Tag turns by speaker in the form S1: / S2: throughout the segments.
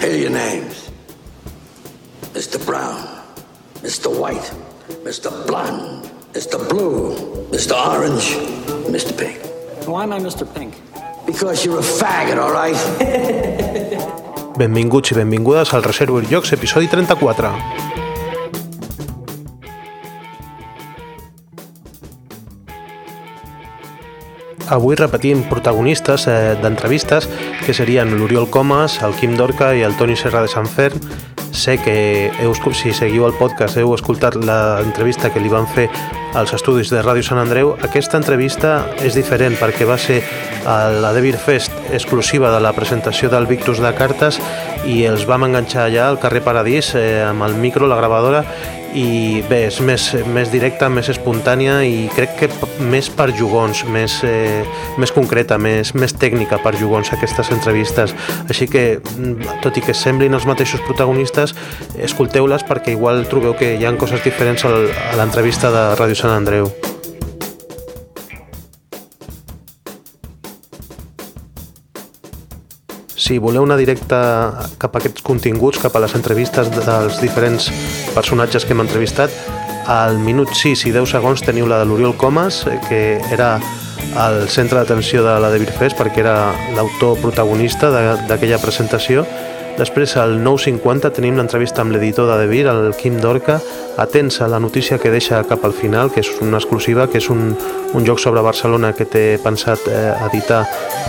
S1: Here are your names. Mr. Brown, Mr. White, Mr. Blonde, Mr. Blue, Mr. Orange, Mr. Pink.
S2: Why am I Mr. Pink?
S1: Because you're a faggot, all right?
S3: Benvinguts i benvingudes al Reservoir Jocs, episodi 34. Avui repetim protagonistes eh, d'entrevistes que serien l'Oriol Comas, el Quim Dorca i el Toni Serra de Sant Ferm. Sé que heu, si seguiu el podcast heu escoltat l'entrevista que li van fer als estudis de Ràdio Sant Andreu. Aquesta entrevista és diferent perquè va ser a la Devir Fest exclusiva de la presentació del Victus de cartes i els vam enganxar allà al carrer Paradís eh, amb el micro, la gravadora i bé, és més, més directa, més espontània i crec que més per jugons, més, eh, més concreta, més, més tècnica per jugons aquestes entrevistes. Així que, mm, tot i que semblin els mateixos protagonistes, escolteu-les perquè igual trobeu que hi ha coses diferents a l'entrevista de Ràdio Sant Andreu. Si voleu anar directe cap a aquests continguts, cap a les entrevistes dels diferents personatges que hem entrevistat, al minut 6 i 10 segons teniu la de l'Oriol Comas, que era al centre d'atenció de la David Fest perquè era l'autor protagonista d'aquella presentació Després, al 9.50, tenim l'entrevista amb l'editor de Devir, el Quim Dorca, atents a la notícia que deixa cap al final, que és una exclusiva, que és un, un joc sobre Barcelona que té pensat eh, editar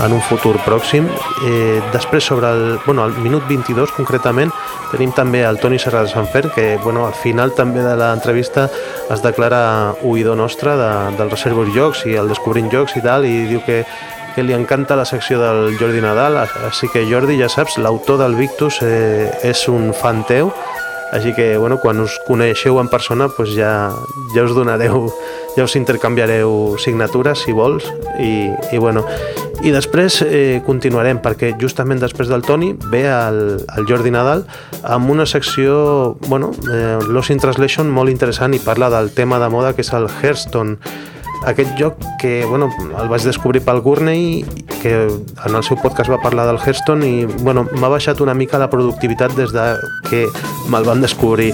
S3: en un futur pròxim. Eh, després, sobre el, bueno, al minut 22, concretament, tenim també el Toni Serra de Sant Fer, que bueno, al final també de l'entrevista es declara oïdor nostre de, del Reservoir Jocs i el Descobrint Jocs i tal, i diu que que li encanta la secció del Jordi Nadal, així que Jordi, ja saps, l'autor del Victus eh, és un fan teu, així que bueno, quan us coneixeu en persona pues ja, ja us donareu, ja us intercanviareu signatures si vols i, i bueno, i després eh, continuarem perquè justament després del Toni ve el, el Jordi Nadal amb una secció, bueno, eh, Lost in Translation molt interessant i parla del tema de moda que és el Hearthstone aquest joc que bueno, el vaig descobrir pel Gurney que en el seu podcast va parlar del Hearthstone i bueno, m'ha baixat una mica la productivitat des de que me'l van descobrir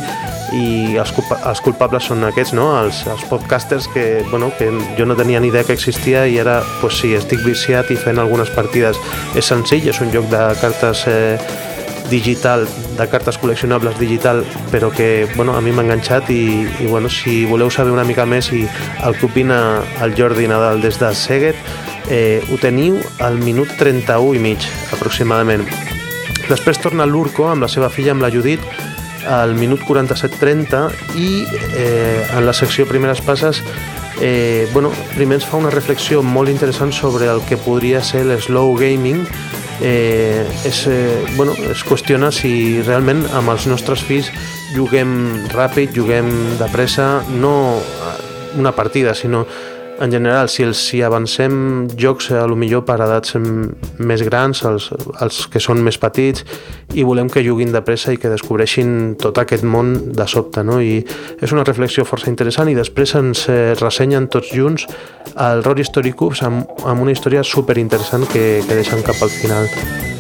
S3: i els, culpa els culpables són aquests, no? els, els podcasters que, bueno, que jo no tenia ni idea que existia i ara pues sí, estic viciat i fent algunes partides. És senzill, és un joc de cartes eh, digital, de cartes col·leccionables digital, però que bueno, a mi m'ha enganxat i, i bueno, si voleu saber una mica més i el que opina el Jordi Nadal des de Seguet, eh, ho teniu al minut 31 i mig, aproximadament. Després torna l'Urco amb la seva filla, amb la Judit, al minut 47-30 i eh, en la secció Primeres Passes eh, bueno, primer ens fa una reflexió molt interessant sobre el que podria ser l'slow gaming eh, és, eh, bueno, es qüestiona si realment amb els nostres fills juguem ràpid, juguem de pressa, no una partida, sinó en general, si, els, si avancem jocs a lo millor per edats més grans, els, els que són més petits, i volem que juguin de pressa i que descobreixin tot aquest món de sobte. No? I és una reflexió força interessant i després ens eh, ressenyen tots junts el Rory Story Cubes amb, amb una història super interessant que, que deixen cap al final.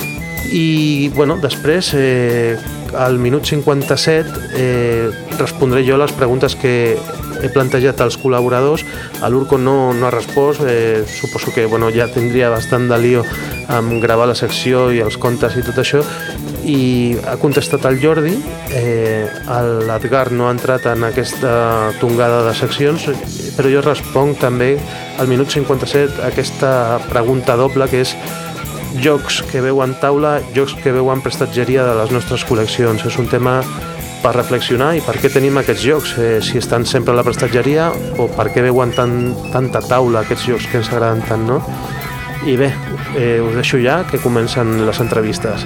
S3: I bueno, després, eh, al minut 57, eh, respondré jo les preguntes que he plantejat als col·laboradors, l'Urco no, no ha respost, eh, suposo que bueno, ja tindria bastant de lío amb gravar la secció i els contes i tot això, i ha contestat el Jordi, eh, l'Edgar no ha entrat en aquesta tongada de seccions, però jo responc també al minut 57 aquesta pregunta doble que és jocs que veuen taula, jocs que veuen prestatgeria de les nostres col·leccions. És un tema per reflexionar i per què tenim aquests jocs, eh, si estan sempre a la prestatgeria o per què veuen tan, tanta taula aquests jocs que ens agraden tant, no? I bé, eh, us deixo ja que comencen les entrevistes.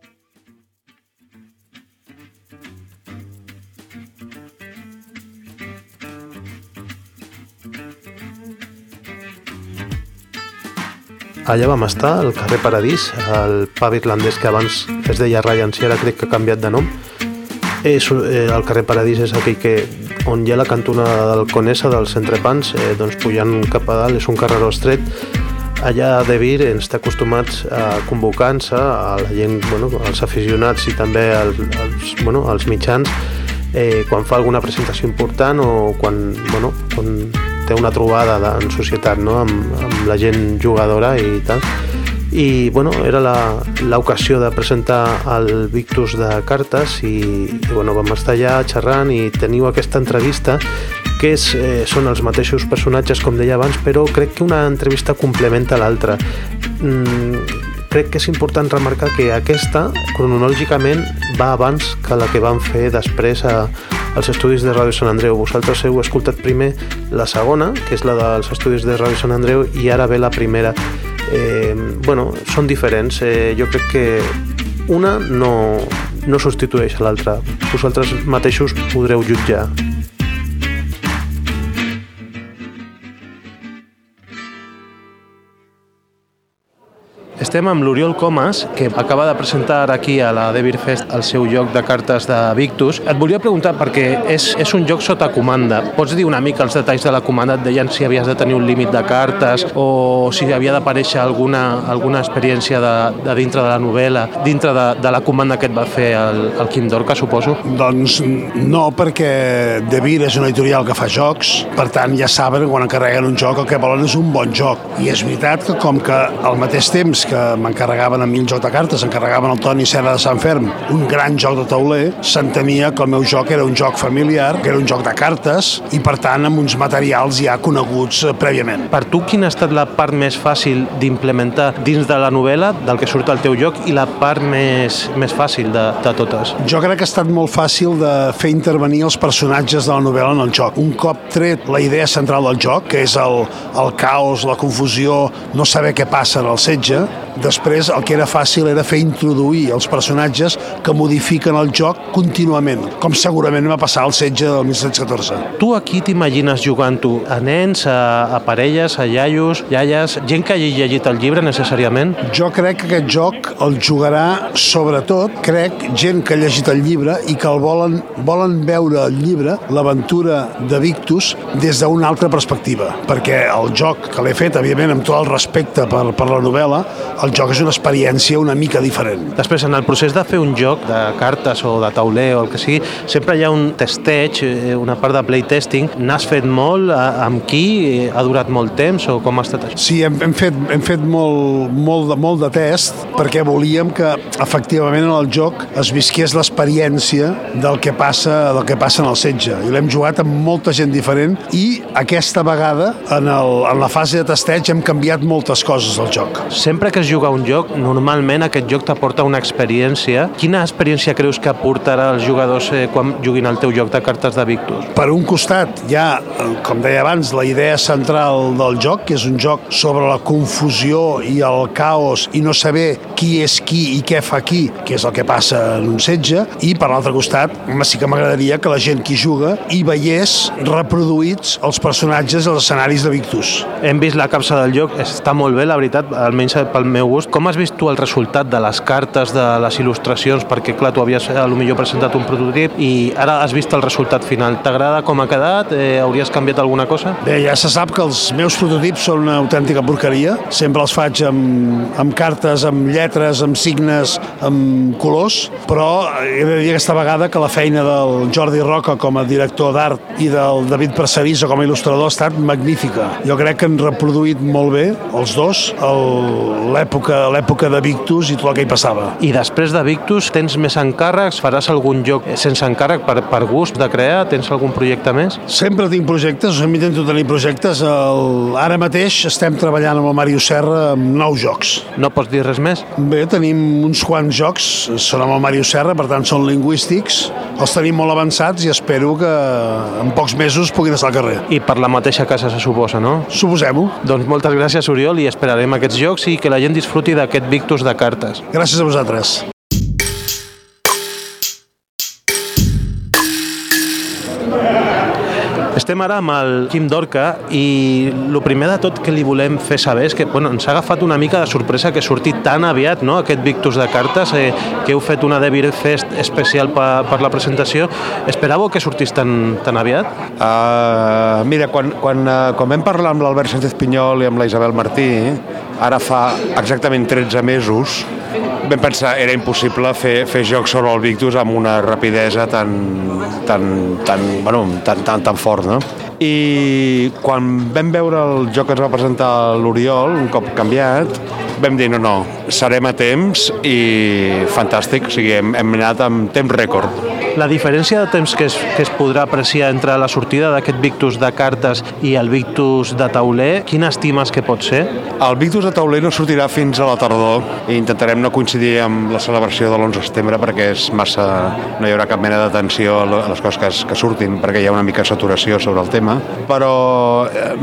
S3: Allà vam estar, al carrer Paradís, el pub irlandès que abans es deia Ryan, si ara crec que ha canviat de nom. És, eh, el carrer Paradís és aquell que, on hi ha la cantonada del Conesa, dels entrepans, eh, doncs pujant cap a dalt, és un carreró estret. Allà De Vir ens té acostumats a convocar-se a la gent, bueno, als aficionats i també als, als, bueno, als mitjans eh, quan fa alguna presentació important o quan, bueno, quan té una trobada de, en societat no? amb, amb la gent jugadora i tal i bueno, era l'ocasió de presentar el Victus de cartes i, i bueno, vam estar allà xerrant i teniu aquesta entrevista que és, eh, són els mateixos personatges com deia abans, però crec que una entrevista complementa l'altra. Mm, crec que és important remarcar que aquesta, cronològicament, va abans que la que van fer després a, als estudis de Ràdio Sant Andreu. Vosaltres heu escoltat primer la segona, que és la dels estudis de Ràdio Sant Andreu, i ara ve la primera eh, bueno, són diferents. Eh, jo crec que una no, no substitueix a l'altra. Vosaltres mateixos podreu jutjar. Estem amb l'Oriol Comas, que acaba de presentar aquí a la Devir Fest el seu joc de cartes de Victus. Et volia preguntar, perquè és, és un joc sota comanda. Pots dir una mica els detalls de la comanda? Et deien si havies de tenir un límit de cartes o si havia d'aparèixer alguna, alguna experiència de, de dintre de la novel·la, dintre de, de la comanda que et va fer el, el Quim Dorca, suposo?
S2: Doncs no, perquè Devir és una editorial que fa jocs, per tant ja saben quan encarreguen un joc el que volen és un bon joc. I és veritat que com que al mateix temps que m'encarregaven a mi el joc de cartes, encarregaven el Toni Serra de Sant Ferm, un gran joc de tauler, s'entemia que el meu joc era un joc familiar, que era un joc de cartes, i per tant amb uns materials ja coneguts eh, prèviament.
S3: Per tu, quina ha estat la part més fàcil d'implementar dins de la novel·la, del que surt al teu joc, i la part més, més fàcil de, de totes?
S2: Jo crec que ha estat molt fàcil de fer intervenir els personatges de la novel·la en el joc. Un cop tret la idea central del joc, que és el, el caos, la confusió, no saber què passa en el setge, Després el que era fàcil era fer introduir els personatges que modifiquen el joc contínuament, com segurament va passar al setge del 1714.
S3: Tu aquí t'imagines jugant-ho a nens, a, a parelles, a iaios, iaies, gent que hagi llegit el llibre necessàriament?
S2: Jo crec que aquest joc el jugarà sobretot, crec, gent que ha llegit el llibre i que el volen, volen veure el llibre, l'aventura de Victus, des d'una altra perspectiva, perquè el joc que l'he fet, evidentment, amb tot el respecte per, per la novel·la, el joc és una experiència una mica diferent.
S3: Després, en el procés de fer un joc de cartes o de tauler o el que sigui, sempre hi ha un testeig, eh, una part de playtesting. N'has fet molt? Amb qui? Ha durat molt temps o com ha estat això?
S2: Sí, hem, hem fet, hem fet molt, molt, de, molt de test perquè volíem que efectivament en el joc es visqués l'experiència del que passa del que passa en el setge. I l'hem jugat amb molta gent diferent i aquesta vegada en, el, en la fase de testeig hem canviat moltes coses del joc.
S3: Sempre que es juga un joc, normalment aquest joc t'aporta una experiència. Quina experiència creus que aportarà els jugadors eh, quan juguin al teu joc de cartes de Victus?
S2: Per un costat hi ha, eh, com deia abans, la idea central del joc, que és un joc sobre la confusió i el caos i no saber qui és qui i què fa qui, que és el que passa en un setge, i per l'altre costat, sí que m'agradaria que la gent qui juga hi veiés reproduïts els personatges als escenaris de Victus.
S3: Hem vist la capsa del joc, està molt bé, la veritat, almenys pel meu gust. Com has vist tu el resultat de les cartes, de les il·lustracions? Perquè, clar, tu havies a lo millor presentat un prototip i ara has vist el resultat final. T'agrada com ha quedat? Eh, hauries canviat alguna cosa?
S2: Bé, ja se sap que els meus prototips són una autèntica porqueria. Sempre els faig amb, amb cartes, amb lletres, amb signes, amb colors, però he de dir aquesta vegada que la feina del Jordi Roca com a director d'art i del David Percerisa com a il·lustrador ha estat magnífica. Jo crec que han reproduït molt bé, els dos, l'època l'època l'època de Victus i tot el que hi passava.
S3: I després de Victus tens més encàrrecs? Faràs algun joc sense encàrrec per, per gust de crear? Tens algun projecte més?
S2: Sempre tinc projectes, sempre intento tenir projectes. El, ara mateix estem treballant amb el Mario Serra amb nous jocs.
S3: No pots dir res més?
S2: Bé, tenim uns quants jocs, són amb el Mario Serra, per tant són lingüístics, els tenim molt avançats i espero que en pocs mesos puguin estar al carrer.
S3: I per la mateixa casa se suposa, no?
S2: Suposem-ho.
S3: Doncs moltes gràcies, Oriol, i esperarem aquests jocs i que la gent disfruti d'aquest Victus de cartes.
S2: Gràcies a vosaltres.
S3: Estem ara amb el Quim Dorca i el primer de tot que li volem fer saber és que bueno, ens ha agafat una mica de sorpresa que surti tan aviat no? aquest Victus de cartes, eh, que heu fet una Devil Fest especial per, per la presentació. Esperàveu que sortís tan, tan aviat?
S4: Uh, mira, quan, quan, uh, quan vam parlar amb l'Albert Sánchez Pinyol i amb la Isabel Martí, ara fa exactament 13 mesos, vam pensar era impossible fer, fer jocs sobre el Victus amb una rapidesa tan, tan, tan, bueno, tan, tan, tan fort, no? I quan vam veure el joc que ens va presentar l'Oriol, un cop canviat, vam dir no, no, serem a temps i fantàstic, o sigui, hem, hem anat amb temps rècord.
S3: La diferència de temps que es, que es podrà apreciar entre la sortida d'aquest Victus de cartes i el Victus de tauler, quina estimes que pot ser?
S4: El Victus de tauler no sortirà fins a la tardor i intentarem no coincidir amb la celebració de l'11 de setembre perquè és massa... no hi haurà cap mena d'atenció a les coses que, que surtin perquè hi ha una mica de saturació sobre el tema, però eh,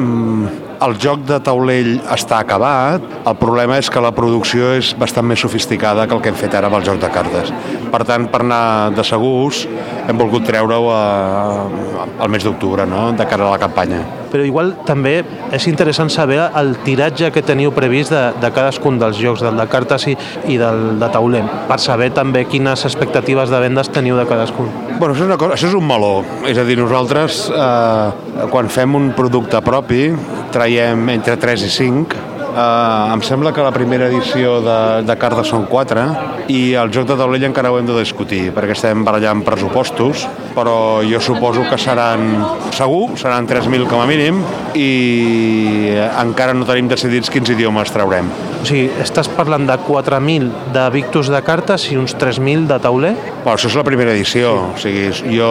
S4: el joc de taulell està acabat, el problema és que la producció és bastant més sofisticada que el que hem fet ara amb el joc de cartes. Per tant, per anar de segurs, hem volgut treure-ho al mes d'octubre, no?, de cara a la campanya
S3: però igual també és interessant saber el tiratge que teniu previst de, de cadascun dels jocs, del de cartes i, i del de tauler, per saber també quines expectatives de vendes teniu de cadascun.
S4: Bueno, això és, una cosa, això és un meló, és a dir, nosaltres eh, quan fem un producte propi traiem entre 3 i 5 Uh, em sembla que la primera edició de, de cartes són 4 i el joc de taulell encara ho hem de discutir perquè estem barallant pressupostos però jo suposo que seran segur, seran 3.000 com a mínim i encara no tenim decidits quins idiomes traurem.
S3: O sigui, estàs parlant de 4.000 de Victus de cartes i uns 3.000 de tauler?
S4: Bueno, això és la primera edició, sí. o sigui, jo,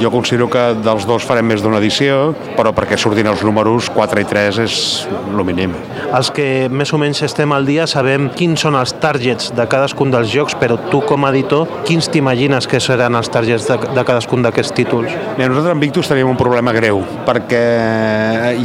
S4: jo considero que dels dos farem més d'una edició, però perquè surtin els números 4 i 3 és el mínim.
S3: Els que més o menys estem al dia sabem quins són els targets de cadascun dels jocs, però tu com a editor, quins t'imagines que seran els targets de, de cadascun d'aquests títols?
S4: Mira, nosaltres amb Victus teníem un problema greu, perquè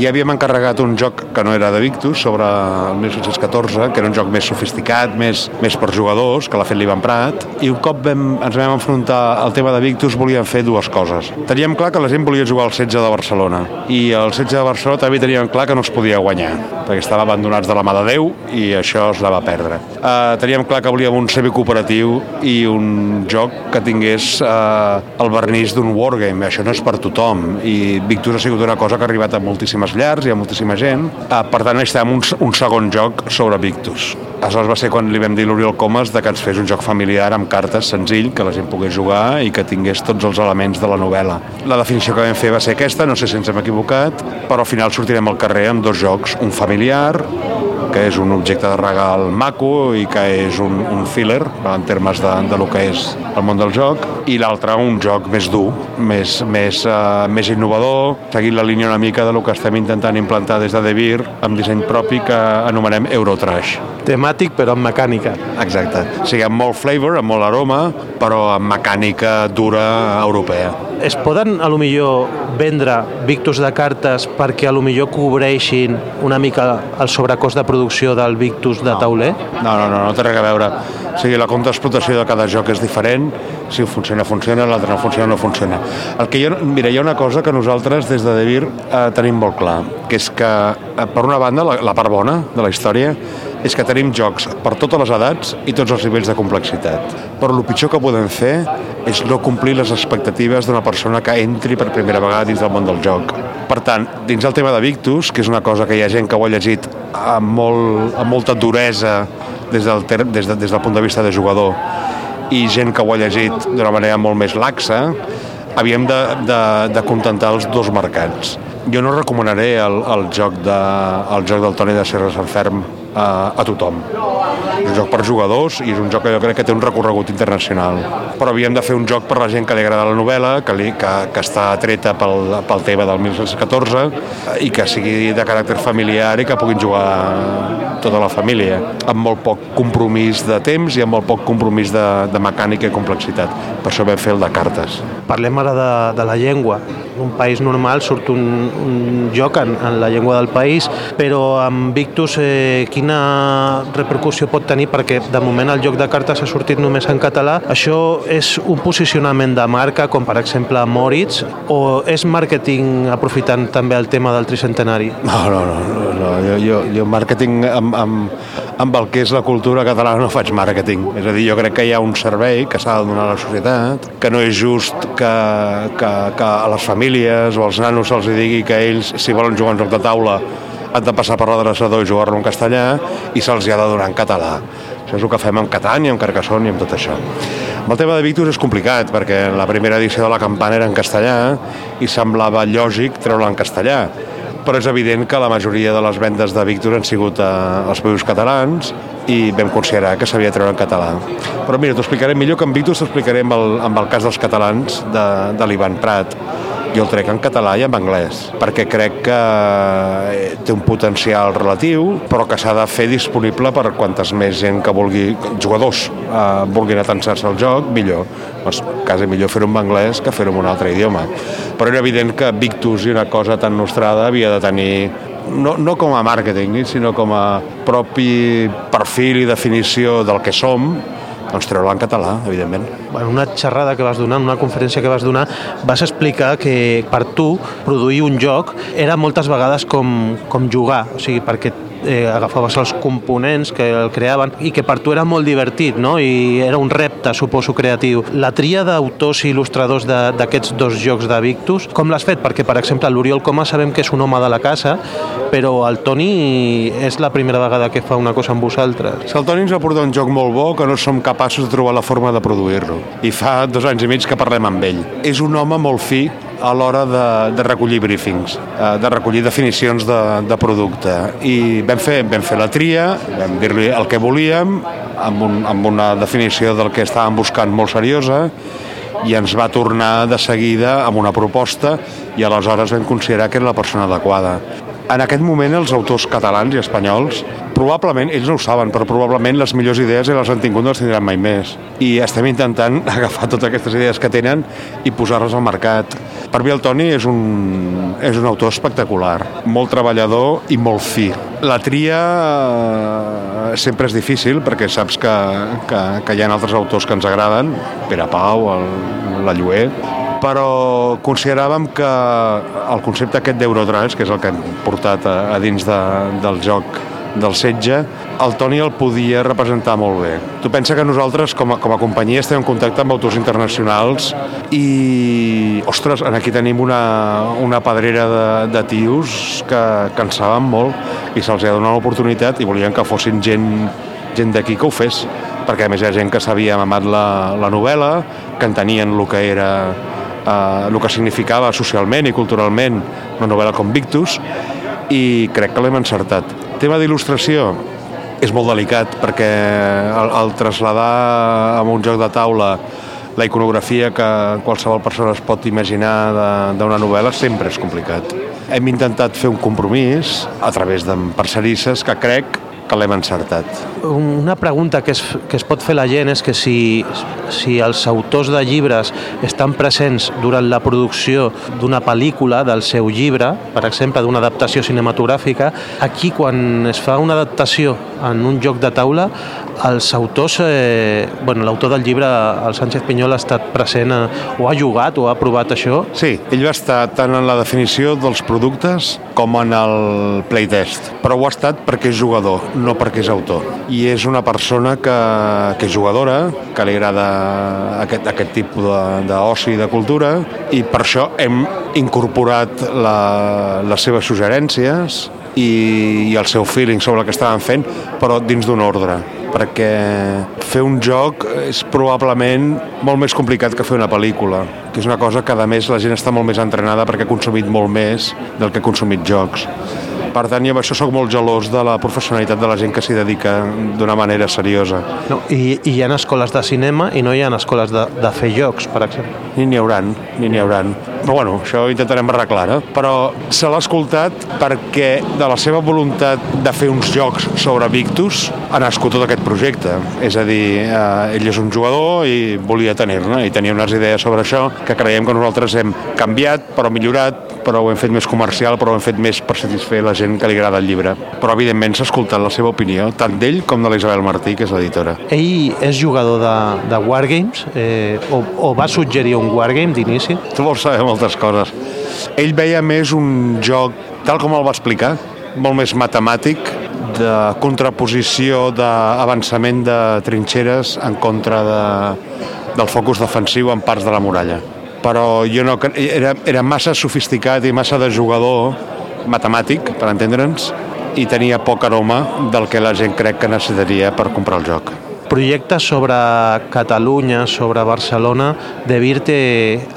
S4: ja havíem encarregat un joc que no era de Victus, sobre el 1614, que era un joc més sofisticat, més, més per jugadors, que l'ha fet l'Ivan Prat, i un cop vam, ens vam enfrontar al tema de Victus volíem fer dues coses. Teníem clar que la gent volia jugar al setge de Barcelona, i el setge de Barcelona també teníem clar que no es podia guanyar, perquè estava abandonats de la mà de Déu i això es anava a perdre. Uh, teníem clar que volíem un semicooperatiu i un joc que tingués uh, el vernís d'un wargame, això no és per tothom, i Victus ha sigut una cosa que ha arribat a moltíssimes llars i a moltíssima gent, uh, per tant necessitàvem un, un segon joc sobre Victus. Aleshores va ser quan li vam dir a l'Oriol Comas de que ens fes un joc familiar amb cartes senzill, que la gent pogués jugar i que tingués tots els elements de la novel·la. La definició que vam fer va ser aquesta, no sé si ens hem equivocat, però al final sortirem al carrer amb dos jocs, un familiar que és un objecte de regal maco i que és un, un filler en termes de, de lo que és el món del joc i l'altre un joc més dur, més, més, uh, més innovador, seguint la línia una mica de lo que estem intentant implantar des de Devir amb disseny propi que anomenem Eurotrash.
S3: Temàtic però amb mecànica.
S4: Exacte. O sigui, amb molt flavor, amb molt aroma, però amb mecànica dura europea
S3: es poden a lo millor vendre Victus de cartes perquè a lo millor cobreixin una mica el sobrecost de producció del Victus de
S4: no.
S3: tauler?
S4: No, no, no, no té res a veure. O sigui, la compte d'explotació de cada joc és diferent, si funciona, funciona, l'altre no funciona, no funciona. El que jo, mira, hi ha una cosa que nosaltres des de Devir eh, tenim molt clar, que és que, eh, per una banda, la, la part bona de la història és que tenim jocs per totes les edats i tots els nivells de complexitat. Però el pitjor que podem fer és no complir les expectatives d'una persona que entri per primera vegada dins del món del joc. Per tant, dins el tema de Victus, que és una cosa que hi ha gent que ho ha llegit amb, molt, amb molta duresa des del, ter, des, de, des del punt de vista de jugador i gent que ho ha llegit d'una manera molt més laxa, havíem de, de, de contentar els dos mercats. Jo no recomanaré el, el, joc, de, el joc del Toni de Serres Enferm a, a tothom. És un joc per jugadors i és un joc que jo crec que té un recorregut internacional. Però havíem de fer un joc per la gent que li agrada la novel·la, que, li, que, que està treta pel, pel tema del 1914 i que sigui de caràcter familiar i que puguin jugar tota la família, amb molt poc compromís de temps i amb molt poc compromís de, de mecànica i complexitat. Per això vam fer el de cartes.
S3: Parlem ara de, de la llengua. En un país normal surt un, un joc en, en la llengua del país, però amb Victus eh, quina repercussió pot tenir perquè de moment el joc de cartes ha sortit només en català. Això és un posicionament de marca, com per exemple Moritz, o és màrqueting aprofitant també el tema del tricentenari?
S4: No, no, no. no. Jo, jo, jo màrqueting amb, amb, amb el que és la cultura catalana no faig màrqueting. És a dir, jo crec que hi ha un servei que s'ha de donar a la societat, que no és just que, que, que a les famílies o als nanos se'ls digui que ells, si volen jugar un joc de taula, han de passar per l'adreçador i jugar-lo en castellà i se'ls ha de donar en català. Això és el que fem amb Catany, amb Carcassonne i amb tot això. El tema de Victus és complicat, perquè la primera edició de la campana era en castellà i semblava lògic treure-la en castellà però és evident que la majoria de les vendes de Victus han sigut eh, als països catalans i vam considerar que s'havia de treure en català. Però mira, t'ho explicaré millor que en Victus, t'ho explicaré amb el, amb el cas dels catalans de, de l'Ivan Prat jo el trec en català i en anglès, perquè crec que eh, té un potencial relatiu, però que s'ha de fer disponible per quantes més gent que vulgui, jugadors, eh, vulguin atensar-se al joc, millor. Doncs quasi millor fer-ho en anglès que fer-ho en un altre idioma. Però era evident que Victus i una cosa tan nostrada havia de tenir no, no com a màrqueting, sinó com a propi perfil i definició del que som, doncs treure-la en català, evidentment.
S3: En una xerrada que vas donar, en una conferència que vas donar, vas explicar que per tu produir un joc era moltes vegades com, com jugar, o sigui, perquè eh, agafaves els components que el creaven i que per tu era molt divertit, no? I era un repte, suposo, creatiu. La tria d'autors i il·lustradors d'aquests dos jocs de Victus, com l'has fet? Perquè, per exemple, l'Oriol Coma sabem que és un home de la casa, però el Toni és la primera vegada que fa una cosa amb vosaltres.
S4: El Toni ens va portar un joc molt bo que no som capaços de trobar la forma de produir-lo. I fa dos anys i mig que parlem amb ell. És un home molt fi, a l'hora de, de recollir briefings, eh, de recollir definicions de, de producte. I vam fer, vam fer la tria, vam dir-li el que volíem, amb, un, amb una definició del que estàvem buscant molt seriosa, i ens va tornar de seguida amb una proposta i aleshores vam considerar que era la persona adequada. En aquest moment els autors catalans i espanyols probablement, ells no ho saben, però probablement les millors idees les han tingut no les tindran mai més. I estem intentant agafar totes aquestes idees que tenen i posar-les al mercat. Per mi el Toni és un, és un autor espectacular, molt treballador i molt fi. La tria eh, sempre és difícil perquè saps que, que, que hi ha altres autors que ens agraden, Pere Pau, el, la Lluer, però consideràvem que el concepte aquest d'Eurotrails, que és el que hem portat a, a dins de, del joc del setge, el Toni el podia representar molt bé. Tu pensa que nosaltres, com a, com a companyia, estem en contacte amb autors internacionals i, ostres, aquí tenim una, una pedrera de, de tios que, que en saben molt i se'ls ha donat l'oportunitat i volien que fossin gent, gent d'aquí que ho fes perquè a més hi ha gent que s'havia mamat la, la novel·la, que entenien el que era eh, el que significava socialment i culturalment una novel·la com Victus i crec que l'hem encertat. Tema d'il·lustració és molt delicat perquè el, el traslladar a un joc de taula la iconografia que qualsevol persona es pot imaginar d'una novel·la sempre és complicat. Hem intentat fer un compromís a través d'empresarisses que crec que l'hem encertat.
S3: Una pregunta que es, que es pot fer la gent és que si, si els autors de llibres estan presents durant la producció d'una pel·lícula del seu llibre, per exemple, d'una adaptació cinematogràfica, aquí quan es fa una adaptació en un joc de taula, els autors, eh, bueno, l'autor del llibre, el Sánchez Pinyol, ha estat present, eh, o ha jugat o ha provat això?
S4: Sí, ell va estar tant en la definició dels productes com en el playtest, però ho ha estat perquè és jugador, no perquè és autor. I és una persona que, que és jugadora, que li agrada aquest, aquest tipus d'oci i de cultura, i per això hem incorporat la, les seves suggerències i, i el seu feeling sobre el que estaven fent, però dins d'un ordre perquè fer un joc és probablement molt més complicat que fer una pel·lícula, que és una cosa que a més la gent està molt més entrenada perquè ha consumit molt més del que ha consumit jocs. Per tant, jo amb això sóc molt gelós de la professionalitat de la gent que s'hi dedica d'una manera seriosa.
S3: No, i, I hi ha escoles de cinema i no hi ha escoles de, de fer jocs, per exemple.
S4: Ni n'hi hauran, ni n'hi hauran. Però bueno, això ho intentarem arreglar, eh? Però se l'ha escoltat perquè de la seva voluntat de fer uns jocs sobre Victus ha nascut tot aquest projecte. És a dir, eh, ell és un jugador i volia tenir-ne, i tenia unes idees sobre això que creiem que nosaltres hem canviat, però millorat, però ho hem fet més comercial, però ho hem fet més per satisfer la gent que li agrada el llibre. Però, evidentment, s'ha escoltat la seva opinió, tant d'ell com de l'Isabel Martí, que és l'editora.
S3: Ell és jugador de, de Wargames eh, o, o va suggerir un Wargame d'inici?
S4: Tu vols saber moltes coses. Ell veia més un joc, tal com el va explicar, molt més matemàtic, de contraposició d'avançament de trinxeres en contra de, del focus defensiu en parts de la muralla però jo no, era, era massa sofisticat i massa de jugador matemàtic, per entendre'ns, i tenia poc aroma del que la gent crec que necessitaria per comprar el joc.
S3: Projectes sobre Catalunya, sobre Barcelona, De Vir té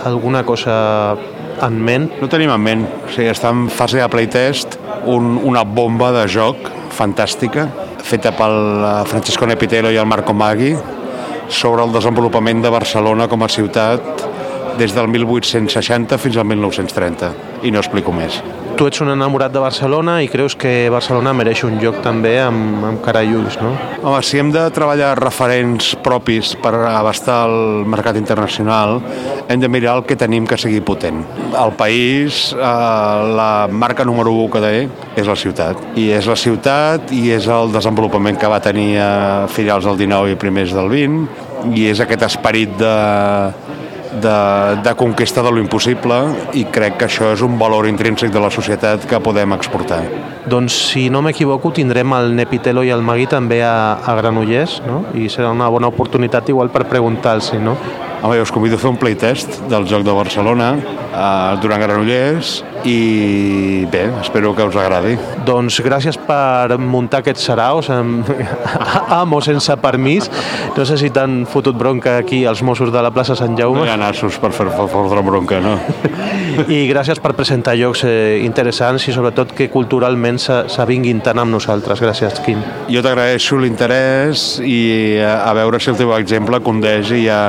S3: alguna cosa en ment?
S4: No tenim en ment. O sigui, està en fase de playtest un, una bomba de joc fantàstica, feta pel eh, Francisco Nepitelo i el Marco Maggi, sobre el desenvolupament de Barcelona com a ciutat des del 1860 fins al 1930 i no explico més.
S3: Tu ets un enamorat de Barcelona i creus que Barcelona mereix un lloc també amb, amb cara i ulls, no?
S4: Home, si hem de treballar referents propis per abastar el mercat internacional, hem de mirar el que tenim que sigui potent. El país, eh, la marca número 1 que té és la ciutat. I és la ciutat i és el desenvolupament que va tenir a finals del 19 i primers del 20 i és aquest esperit de de, de conquesta de lo impossible i crec que això és un valor intrínsec de la societat que podem exportar.
S3: Doncs si no m'equivoco tindrem el Nepitelo i el Magui també a, a Granollers no? i serà una bona oportunitat igual per preguntar-los, no?
S4: Home, jo us convido a fer un playtest del joc de Barcelona eh, durant Granollers i bé, espero que us agradi.
S3: Doncs gràcies per muntar aquests saraus amb, amb o sense permís. No sé si t'han fotut bronca aquí els Mossos de la plaça Sant Jaume.
S4: No hi ha nassos per fer fotre bronca, no?
S3: I gràcies per presentar jocs eh, interessants i sobretot que culturalment s'avinguin tant amb nosaltres. Gràcies, Quim.
S4: Jo t'agraeixo l'interès i a, a veure si el teu exemple condeix i a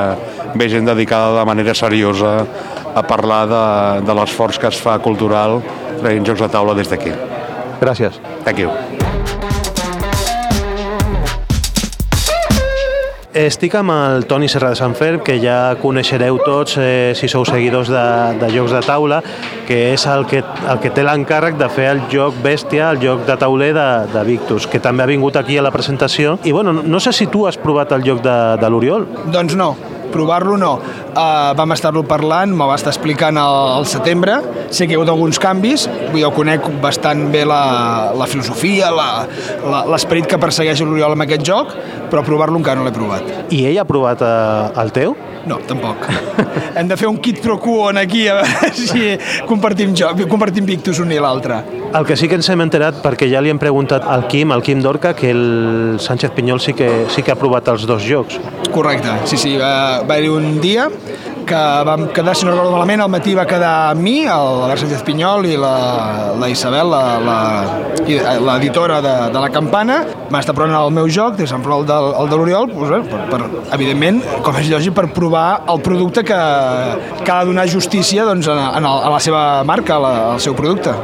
S4: ve gent dedicada de manera seriosa a parlar de, de l'esforç que es fa cultural traient jocs de taula des d'aquí.
S3: Gràcies.
S4: Thank you.
S3: Estic amb el Toni Serra de Sant Fer, que ja coneixereu tots eh, si sou seguidors de, de jocs de taula, que és el que, el que té l'encàrrec de fer el joc Bèstia, el joc de tauler de, de Victus, que també ha vingut aquí a la presentació. I bueno, no sé si tu has provat el joc de, de l'Oriol.
S5: Doncs no, provar-lo no. Uh, vam estar-lo parlant, m'ho va estar explicant al, al setembre, sé que hi ha hagut alguns canvis, jo conec bastant bé la, la filosofia, l'esperit que persegueix l'Oriol amb aquest joc, però provar-lo encara no l'he provat.
S3: I ell ha provat uh, el teu?
S5: No, tampoc. Hem de fer un kit pro quo aquí a veure si compartim, jo, compartim Victus un i l'altre.
S3: El que sí que ens hem enterat, perquè ja li hem preguntat al Quim, al Quim Dorca, que el Sánchez Pinyol sí que, sí que ha provat els dos jocs.
S5: Correcte, sí, sí. Va, va haver un dia que vam quedar, si no recordo malament, al matí va quedar mi, l'Albert Sánchez Pinyol i la, la Isabel, l'editora de, de la campana, va estar provant el meu joc, de Sant el, el de l'Oriol, doncs, bé, per, per, evidentment, com és lògic, per provar el producte que, que ha de donar justícia doncs, en, el, a la seva marca, al seu producte.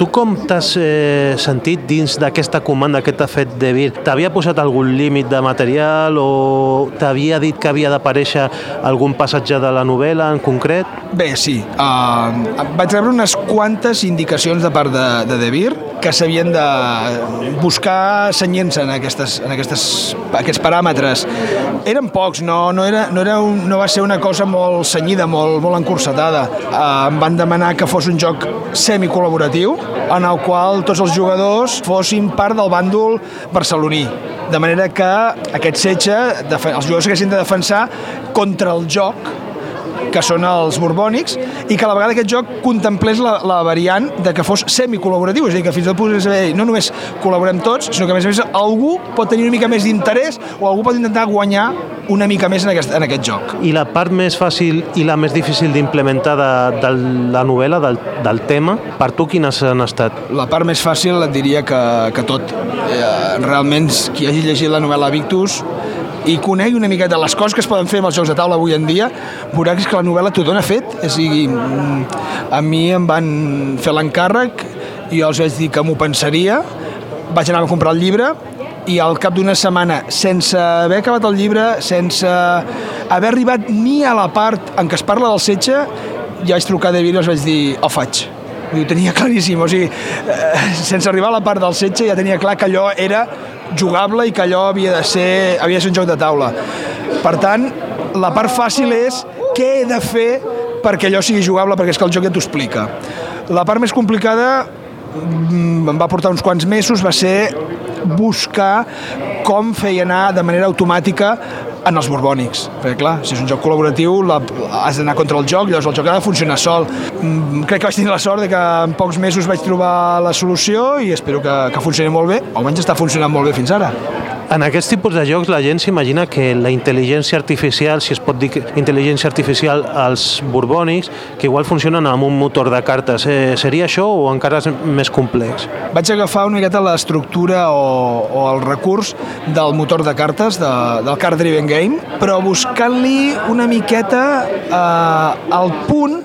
S3: Tu com t'has eh, sentit dins d'aquesta comanda que t'ha fet de Vir? T'havia posat algun límit de material o t'havia dit que havia d'aparèixer algun passatge de la novel·la en concret?
S5: Bé, sí. Uh, vaig rebre unes quantes indicacions de part de, de De Vir que s'havien de buscar senyent-se en, aquestes, en aquestes, aquests paràmetres. Eren pocs, no, no, era, no, era un, no va ser una cosa molt senyida, molt, molt encursetada. Uh, em van demanar que fos un joc semicol·laboratiu, en el qual tots els jugadors fossin part del bàndol barceloní. De manera que aquest setge, els jugadors haguessin de defensar contra el joc que són els borbònics, i que a la vegada aquest joc contemplés la, la variant de que fos semicol·laboratiu, és a dir, que fins i tot pogués haver, no només col·laborem tots, sinó que a més a més algú pot tenir una mica més d'interès o algú pot intentar guanyar una mica més en aquest, en aquest joc.
S3: I la part més fàcil i la més difícil d'implementar de, de la novel·la, del, del tema, per tu quines han estat?
S5: La part més fàcil et diria que, que tot. Eh, realment, qui hagi llegit la novel·la Victus i conegui una miqueta les coses que es poden fer amb els jocs de taula avui en dia, veurà que que la novel·la t'ho dona fet. És a dir, mm, a mi em van fer l'encàrrec, i jo els vaig dir que m'ho pensaria, vaig anar a comprar el llibre i al cap d'una setmana, sense haver acabat el llibre, sense haver arribat ni a la part en què es parla del setge, ja vaig trucar a David i els vaig dir, ho faig. Ho tenia claríssim, o sigui, eh, sense arribar a la part del setge ja tenia clar que allò era jugable i que allò havia de ser, havia de ser un joc de taula. Per tant, la part fàcil és què he de fer perquè allò sigui jugable, perquè és que el joc ja t'ho explica. La part més complicada mm, em va portar uns quants mesos, va ser buscar com feia anar de manera automàtica en els borbònics. Perquè, clar, si és un joc col·laboratiu, la, has d'anar contra el joc, llavors el joc ha de funcionar sol. Mm, crec que vaig tenir la sort de que en pocs mesos vaig trobar la solució i espero que, que funcioni molt bé. Almenys està funcionant molt bé fins ara.
S3: En aquests tipus de jocs la gent s'imagina que la intel·ligència artificial, si es pot dir intel·ligència artificial als borbònics, que igual funcionen amb un motor de cartes. Eh, seria això o encara és més complex?
S5: Vaig agafar una miqueta l'estructura o, o el recurs del motor de cartes, de, del Card Driven Game, però buscant-li una miqueta eh, al punt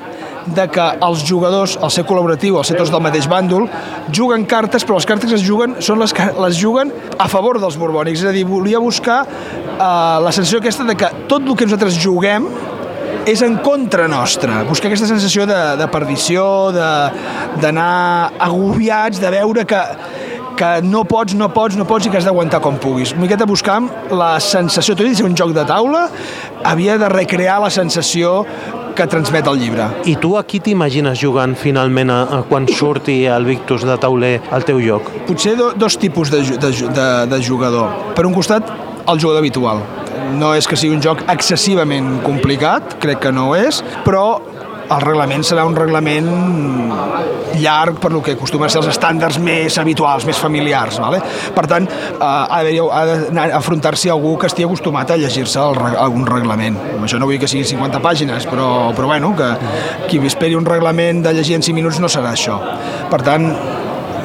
S5: de que els jugadors, al ser col·laboratiu, al ser tots del mateix bàndol, juguen cartes, però les cartes que es juguen són les que les juguen a favor dels borbònics. És a dir, volia buscar eh, la sensació aquesta de que tot el que nosaltres juguem és en contra nostra. Buscar aquesta sensació de, de perdició, d'anar agobiats, de veure que que no pots, no pots, no pots i que has d'aguantar com puguis. Una miqueta buscant la sensació, tot i ser un joc de taula, havia de recrear la sensació que transmet el llibre.
S3: I tu aquí t'imagines jugant finalment a, a quan surti el Victus de tauler al teu joc?
S5: Potser do, dos tipus de, de, de, de jugador. Per un costat, el jugador habitual. No és que sigui un joc excessivament complicat, crec que no ho és, però el reglament serà un reglament llarg per lo que acostumen a ser els estàndards més habituals, més familiars. Vale? Per tant, eh, ha d'afrontar-s'hi algú que estigui acostumat a llegir-se algun reglament. Amb això no vull que siguin 50 pàgines, però, però bueno, que qui esperi un reglament de llegir en 5 minuts no serà això. Per tant,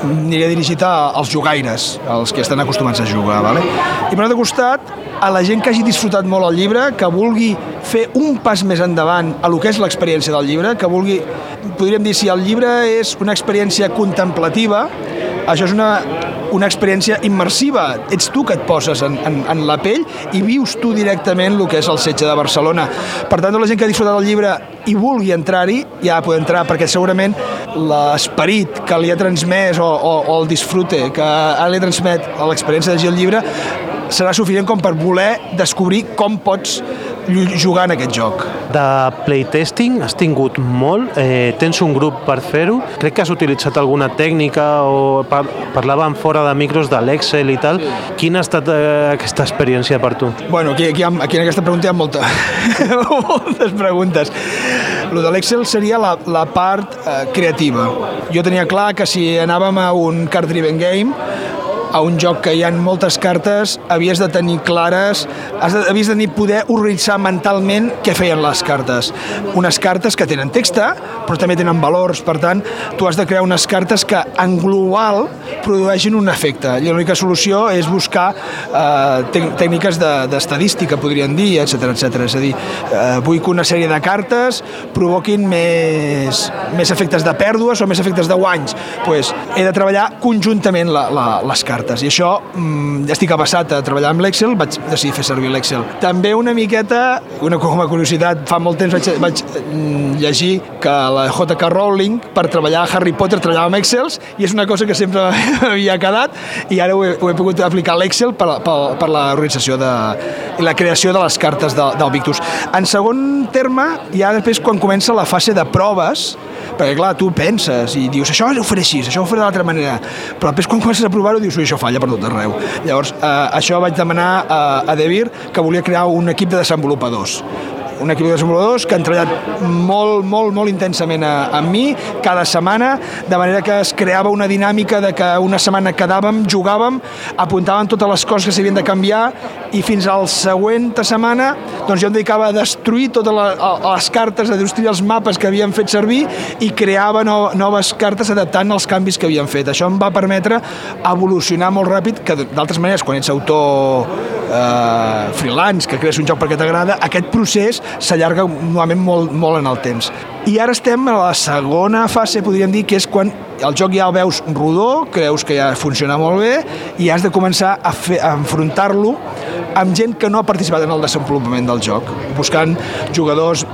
S5: aniré dirigit als jugaires, als que estan acostumats a jugar. Vale? I per l'altre costat, a la gent que hagi disfrutat molt el llibre, que vulgui fer un pas més endavant a lo que és l'experiència del llibre, que vulgui, podríem dir, si el llibre és una experiència contemplativa, això és una, una experiència immersiva. Ets tu que et poses en, en, en la pell i vius tu directament el que és el setge de Barcelona. Per tant, la gent que ha disfrutat del llibre i vulgui entrar-hi, ja poder entrar, perquè segurament l'esperit que li ha transmès o, o, o el disfrute que li ha transmet a l'experiència de llegir el llibre serà suficient com per voler descobrir com pots jugar en aquest joc.
S3: De playtesting has tingut molt, eh, tens un grup per fer-ho, crec que has utilitzat alguna tècnica o par parlàvem fora de micros de l'Excel i tal. Quina ha estat eh, aquesta experiència per tu?
S5: Bueno, aquí, aquí, aquí en aquesta pregunta hi ha molta, moltes preguntes. Lo de l'Excel seria la, la part eh, creativa. Jo tenia clar que si anàvem a un card-driven game a un joc que hi ha moltes cartes, havies de tenir clares, has de, havies de tenir poder organitzar mentalment què feien les cartes. Unes cartes que tenen texta, però també tenen valors, per tant, tu has de crear unes cartes que en global produeixin un efecte. I l'única solució és buscar eh, tècniques d'estadística, de, podríem dir, etc etc. És a dir, eh, vull que una sèrie de cartes provoquin més, més efectes de pèrdues o més efectes de guanys. pues, he de treballar conjuntament la, la, les cartes cartes. I això, mmm, estic abassat a treballar amb l'Excel, vaig decidir fer servir l'Excel. També una miqueta, una com a curiositat, fa molt temps vaig, vaig mm, llegir que la J.K. Rowling, per treballar a Harry Potter, treballava amb Excels, i és una cosa que sempre havia quedat, i ara ho he, ho he pogut aplicar a l'Excel per, per, per l'organització de, i la creació de les cartes de, del Victus. En segon terme, ja després quan comença la fase de proves, perquè clar, tu penses i dius això ho faré així, això ho faré d'altra manera. Però després quan comences a provar-ho dius això falla per tot arreu. Llavors eh, això vaig demanar a, a Devir que volia crear un equip de desenvolupadors un equip de desenvolupadors que han treballat molt, molt, molt intensament amb mi cada setmana, de manera que es creava una dinàmica de que una setmana quedàvem, jugàvem, apuntàvem totes les coses que s'havien de canviar i fins al següent setmana doncs jo em dedicava a destruir totes les cartes, a destruir els mapes que havien fet servir i creava no, noves cartes adaptant als canvis que havien fet. Això em va permetre evolucionar molt ràpid, que d'altres maneres, quan ets autor eh, freelance, que crees un joc perquè t'agrada, aquest procés s'allarga normalment molt, molt en el temps. I ara estem a la segona fase, podríem dir, que és quan el joc ja el veus rodó, creus que ja funciona molt bé i has de començar a, a enfrontar-lo amb gent que no ha participat en el desenvolupament del joc, buscant jugadors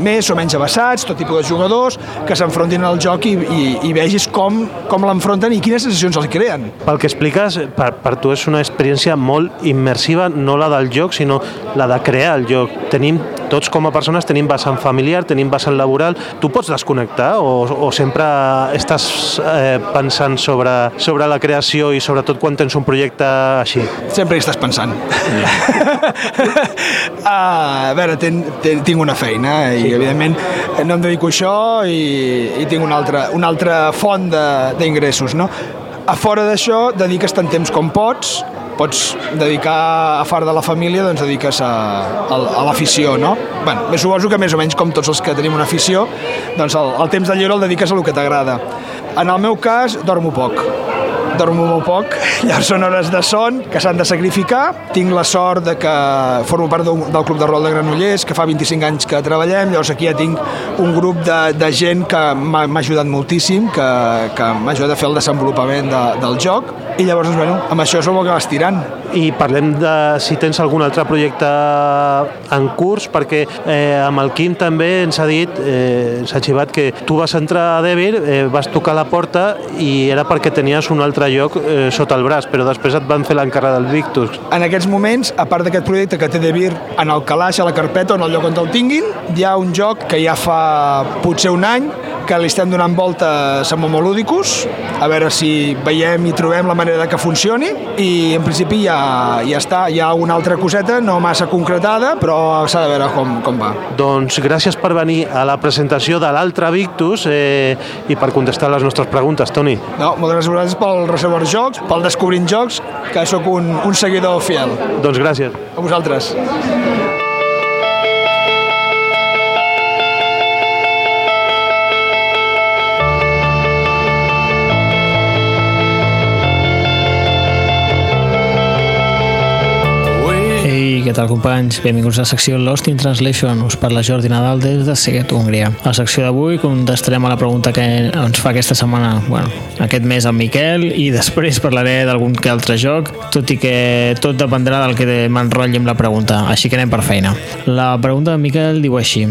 S5: més o menys avançats, tot tipus de jugadors, que s'enfrontin al joc i, i, i vegis com, com l'enfronten i quines sensacions els creen.
S3: Pel que expliques, per, per tu és una experiència molt immersiva, no la del joc, sinó la de crear el joc. Tenim, tots com a persones tenim vessant familiar, tenim vessant laboral. Tu pots desconnectar o, o sempre estàs eh, pensant sobre, sobre la creació i sobretot quan tens un projecte així?
S5: Sempre hi estàs pensant. ah, a veure, ten, ten, tinc una feina i evidentment no em dedico a això i, i tinc una altra, una altra font d'ingressos, no? A fora d'això, dediques tant temps com pots, pots dedicar a far de la família, doncs dediques a, a, a l'afició, no? Bueno, suposo que més o menys com tots els que tenim una afició, doncs el, el temps de lliure el dediques a el que t'agrada. En el meu cas, dormo poc dormo molt poc, llavors són hores de son que s'han de sacrificar. Tinc la sort de que formo part del Club de Rol de Granollers, que fa 25 anys que treballem, llavors aquí ja tinc un grup de, de gent que m'ha ajudat moltíssim, que, que m'ha ajudat a fer el desenvolupament de, del joc, i llavors, doncs, bueno, amb això som el que vas tirant.
S3: I parlem de si tens algun altre projecte en curs, perquè eh, amb el Quim també ens ha dit, eh, ens ha xivat que tu vas entrar a Devir, eh, vas tocar la porta i era perquè tenies un altre lloc eh, sota el braç, però després et van fer l'encarre del Victus.
S5: En aquests moments, a part d'aquest projecte que té Devir en el calaix, a la carpeta, on el lloc on el tinguin, hi ha un joc que ja fa potser un any que li estem donant voltes amb Homoludicus, a veure si veiem i trobem la manera que funcioni i en principi ja, ja està, hi ha una altra coseta, no massa concretada, però s'ha de veure com, com va.
S3: Doncs gràcies per venir a la presentació de l'altre Victus eh, i per contestar les nostres preguntes, Toni.
S5: No, moltes gràcies pel Reservoir Jocs, pel Descobrint Jocs, que sóc un, un seguidor fiel.
S3: Doncs gràcies.
S5: A vosaltres.
S6: Què tal companys? Benvinguts a la secció Lost in Translation. Us parla Jordi Nadal des de Seguet, Hongria. A la secció d'avui contestarem a la pregunta que ens fa aquesta setmana, bueno, aquest mes en Miquel, i després parlaré d'algun que altre joc, tot i que tot dependrà del que m'enrotlli amb la pregunta, així que anem per feina. La pregunta de Miquel diu així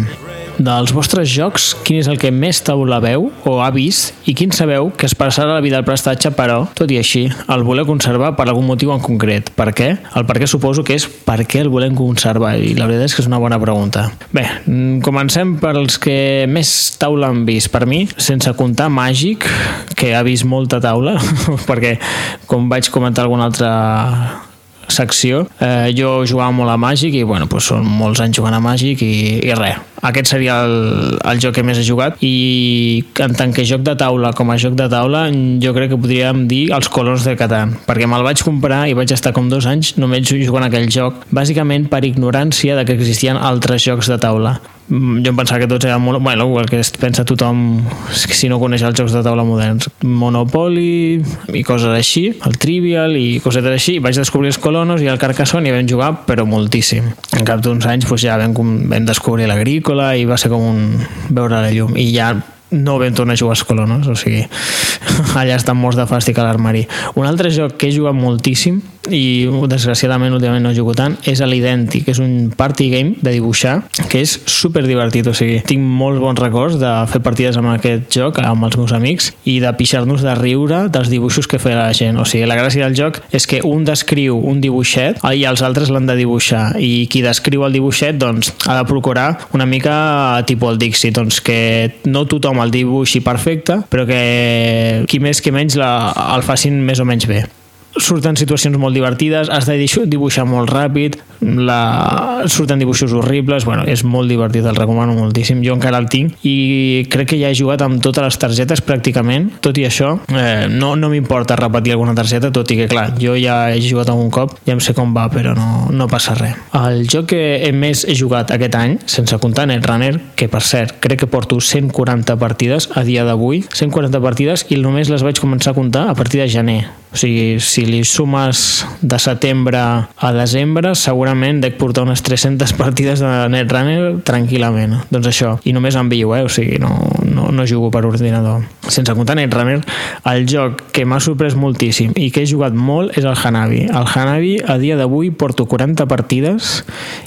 S6: dels vostres jocs, quin és el que més taula veu o ha vist i quin sabeu que es passarà la vida del prestatge, però, tot i així, el voleu conservar per algun motiu en concret? Per què? El per què suposo que és per què el volem conservar i la veritat és que és una bona pregunta. Bé, mm, comencem pels que més taula han vist. Per mi, sense comptar Màgic, que ha vist molta taula, perquè, com vaig comentar alguna altra secció, eh, jo jugava molt a Màgic i bueno, doncs són molts anys jugant a Màgic i, i res, aquest seria el, el joc que més he jugat i en tant que joc de taula com a joc de taula jo crec que podríem dir els colors de Catan perquè me'l vaig comprar i vaig estar com dos anys només jugant aquell joc bàsicament per ignorància de que existien altres jocs de taula jo em pensava que tots eren molt... Bueno, el que pensa tothom si no coneix els jocs de taula moderns. Monopoly i coses així, el Trivial i cosetes així. Vaig descobrir els Colonos i el Carcassonne i vam jugar, però moltíssim. En cap d'uns anys doncs, ja vam, vam descobrir l'agrícola i va ser com un veure la llum. I ja no vam tornar a jugar a escola, no? O sigui, allà estan morts de fàstic a l'armari. Un altre joc que he jugat moltíssim i desgraciadament últimament no jugat tant és l'Identi, que és un party game de dibuixar que és super divertit, o sigui, tinc molts bons records de fer partides amb aquest joc amb els meus amics i de pixar-nos de riure dels dibuixos que feia la gent, o sigui, la gràcia del joc és que un descriu un dibuixet i els altres l'han de dibuixar i qui descriu el dibuixet doncs ha de procurar una mica tipus el Dixit, doncs que no tothom el dibuixi perfecte, però que qui més que menys la, el facin més o menys bé. Surten situacions molt divertides, has de dibuixar molt ràpid, la... surten dibuixos horribles, bueno, és molt divertit, el recomano moltíssim, jo encara el tinc i crec que ja he jugat amb totes les targetes pràcticament, tot i això eh, no, no m'importa repetir alguna targeta, tot i que clar, jo ja he jugat algun cop, ja em sé com va, però no, no passa res. El joc que més he jugat aquest any, sense comptar Netrunner, que per cert, crec que porto 140 partides a dia d'avui, 140 partides i només les vaig començar a comptar a partir de gener. O sigui, si li sumes de setembre a desembre, segurament dec portar unes 300 partides de Netrunner tranquil·lament. Doncs això, i només envio, eh? o sigui, no, no, no jugo per ordinador. Sense comptar Netrunner, el joc que m'ha sorprès moltíssim i que he jugat molt és el Hanabi. El Hanabi, a dia d'avui, porto 40 partides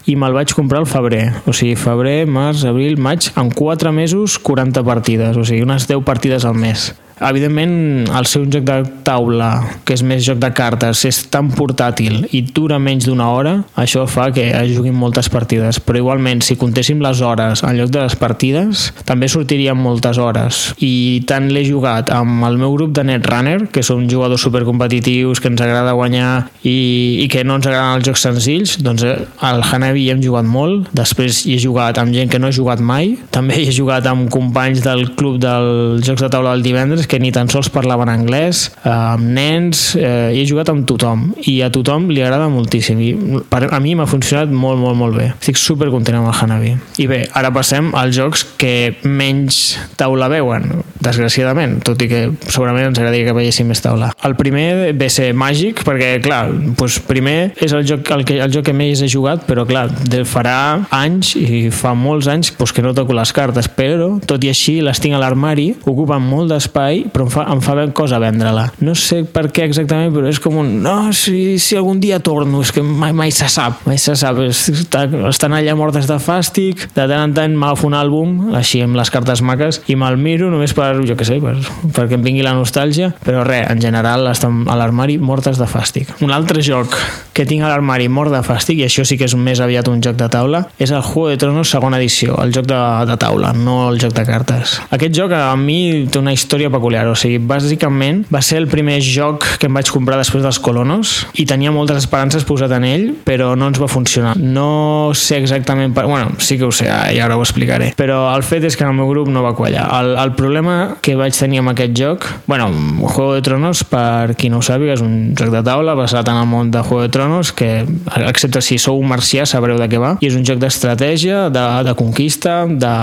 S6: i me'l vaig comprar al febrer. O sigui, febrer, març, abril, maig, en 4 mesos, 40 partides. O sigui, unes 10 partides al mes. Evidentment, el seu joc de taula, que és més joc de cartes, és tan portàtil i dura menys d'una hora, això fa que es juguin moltes partides. Però igualment, si comptéssim les hores en lloc de les partides, també sortirien moltes hores. I tant l'he jugat amb el meu grup de Netrunner, que són jugadors supercompetitius, que ens agrada guanyar i, i que no ens agraden els jocs senzills, doncs eh, al Hanabi hi hem jugat molt, després hi he jugat amb gent que no he jugat mai, també he jugat amb companys del club dels jocs de taula del divendres que ni tan sols parlaven anglès, amb nens, eh, i he jugat amb tothom, i a tothom li agrada moltíssim, i per, a mi m'ha funcionat molt, molt, molt bé. Estic super content amb el Hanabi. I bé, ara passem als jocs que menys taula veuen, desgraciadament, tot i que segurament ens agradaria que veiéssim més taula. El primer ve ser màgic, perquè, clar, doncs primer és el joc, el, que, el joc que més he jugat, però, clar, de farà anys, i fa molts anys, doncs que no toco les cartes, però, tot i així, les tinc a l'armari, ocupen molt d'espai però em fa, em fa ben cosa vendre-la. No sé per què exactament, però és com un... No, si, si algun dia torno, és que mai, mai se sap, mai se sap. Estan allà mortes de fàstic, de tant en tant m'agafo un àlbum, així amb les cartes maques, i me'l miro només per, jo què sé, per, perquè em vingui la nostàlgia, però res, en general estan a l'armari mortes de fàstic. Un altre joc que tinc a l'armari mort de fàstic, i això sí que és més aviat un joc de taula, és el Juego de Tronos segona edició, el joc de, de taula, no el joc de cartes. Aquest joc a mi té una història peculiar. O sigui, bàsicament va ser el primer joc que em vaig comprar després dels Colonos i tenia moltes esperances posat en ell, però no ens va funcionar. No sé exactament... Per... Bueno, sí que ho sé, i ara ho explicaré. Però el fet és que el meu grup no va quallar. El, el problema que vaig tenir amb aquest joc... Bueno, Juego de Tronos, per qui no ho sàpiga, és un joc de taula basat en el món de Juego de Tronos, que, excepte si sou un marcià, sabreu de què va. I és un joc d'estratègia, de, de conquista, de...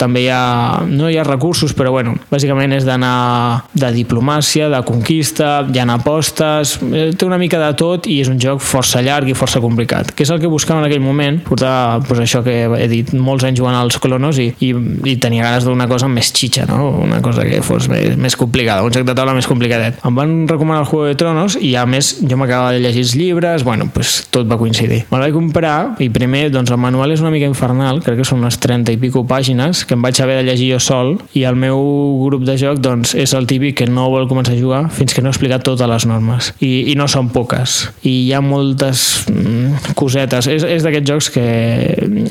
S6: també hi ha... No hi ha recursos, però bueno, bàsicament és d'anar de diplomàcia, de conquista, hi ha apostes, eh, té una mica de tot i és un joc força llarg i força complicat, que és el que buscava en aquell moment, portar pues, això que he dit, molts anys jugant als colonos i, i, i tenia ganes d'una cosa més xitxa, no? una cosa que fos més, més complicada, un joc de taula més complicadet. Em van recomanar el Juego de Tronos i a més jo m'acabava de llegir els llibres, bueno, pues, tot va coincidir. Me'l vaig comprar i primer doncs, el manual és una mica infernal, crec que són unes 30 i pico pàgines que em vaig haver de llegir jo sol i el meu grup de joc doncs, és el típic que no vol començar a jugar fins que no ha explicat totes les normes. I, i no són poques. I hi ha moltes cosetes. És, és d'aquests jocs que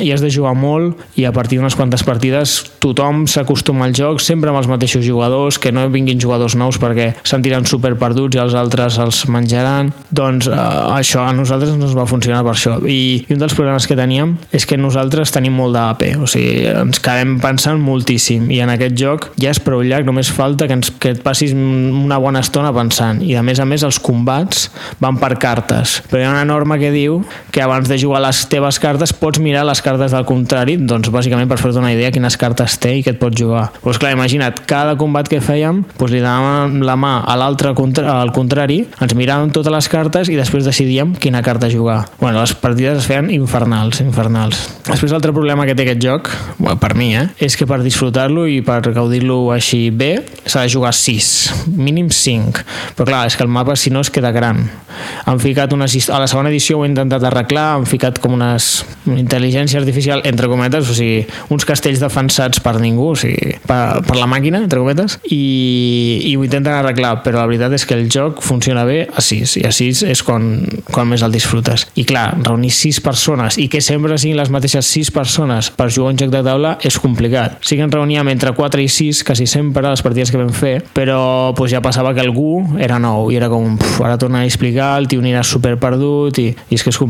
S6: hi has de jugar molt i a partir d'unes quantes partides tothom s'acostuma al joc sempre amb els mateixos jugadors que no vinguin jugadors nous perquè sentiran super perduts i els altres els menjaran. Doncs eh, això a nosaltres no ens va funcionar per això. I, i un dels problemes que teníem és que nosaltres tenim molt d'AP o sigui, ens quedem pensant moltíssim. I en aquest joc ja és prou llarg només falta que, ens, que et passis una bona estona pensant. I a més a més els combats van per cartes. Però hi ha una norma que diu que abans de jugar les teves cartes pots mirar les cartes del contrari doncs bàsicament per fer-te una idea quines cartes té i que et pots jugar doncs clar, imagina't, cada combat que fèiem doncs li donàvem la mà a l'altre al contrari, ens miràvem totes les cartes i després decidíem quina carta jugar bueno, les partides es feien infernals infernals. Després l'altre problema que té aquest joc, bueno, per mi, eh, és que per disfrutar-lo i per gaudir-lo així bé s'ha de jugar 6, mínim 5. Però clar, és que el mapa si no es queda gran. Han ficat unes... A la segona edició ho he intentat d'arreglar, han ficat com unes intel·ligència artificial, entre cometes, o sigui, uns castells defensats per ningú, o sigui, per, per la màquina, entre cometes, i, i ho intenten arreglar, però la veritat és que el joc funciona bé a 6, i a 6 és quan, quan més el disfrutes. I clar, reunir 6 persones i que sempre siguin les mateixes 6 persones per jugar un joc de taula és complicat. Sí que ens reuníem entre 4 i 6, quasi sempre, les partides que vam fer, però pues, ja passava que algú era nou i era com, puf, ara tornar a explicar, el tio anirà super perdut i, i és que és complicat.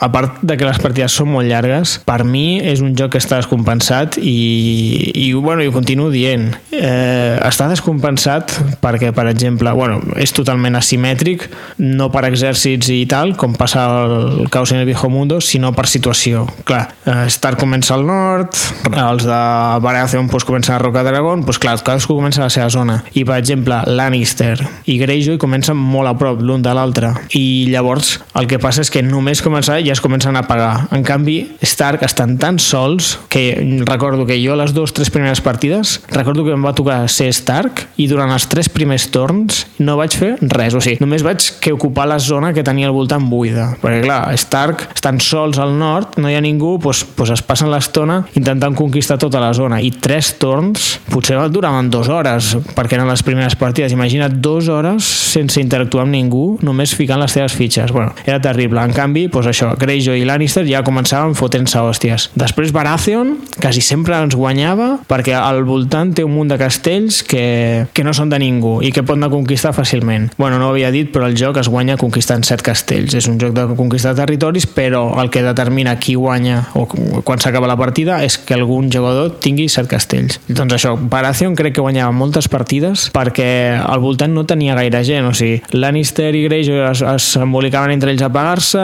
S6: A part de que les partides són molt llargues, per mi és un joc que està descompensat i, i, bueno, i ho continuo dient. Eh, està descompensat perquè, per exemple, bueno, és totalment asimètric, no per exèrcits i tal, com passa el Caos en el Viejo Mundo, sinó per situació. Clar, eh, Star comença al nord, els de Baratheon pues, comencen a Roca Dragon, pues, clar, cadascú comença a la seva zona. I, per exemple, Lannister i Greyjoy comencen molt a prop l'un de l'altre. I llavors el que passa és que només començar ja es comencen a pagar. En canvi, Stark estan tan sols que recordo que jo les dues, tres primeres partides, recordo que em va tocar ser Stark i durant els tres primers torns no vaig fer res, o sigui, només vaig que ocupar la zona que tenia al voltant buida. Perquè clar, Stark estan sols al nord, no hi ha ningú, doncs, doncs es passen l'estona intentant conquistar tota la zona i tres torns potser duraven dues hores perquè eren les primeres partides. Imagina't dues hores sense interactuar amb ningú, només ficant les teves fitxes. Bueno, era terrible. En canvi, doncs això, Greyjoy i Lannister ja començaven fotent-se hòsties. Després Baratheon quasi sempre ens guanyava perquè al voltant té un munt de castells que, que no són de ningú i que pot anar a conquistar fàcilment. Bueno, no ho havia dit, però el joc es guanya conquistant set castells. És un joc de conquistar territoris, però el que determina qui guanya o quan s'acaba la partida és que algun jugador tingui set castells. Doncs això, Baratheon crec que guanyava moltes partides perquè al voltant no tenia gaire gent, o sigui, Lannister i Greyjoy es, es embolicaven entre ells a pagar-se,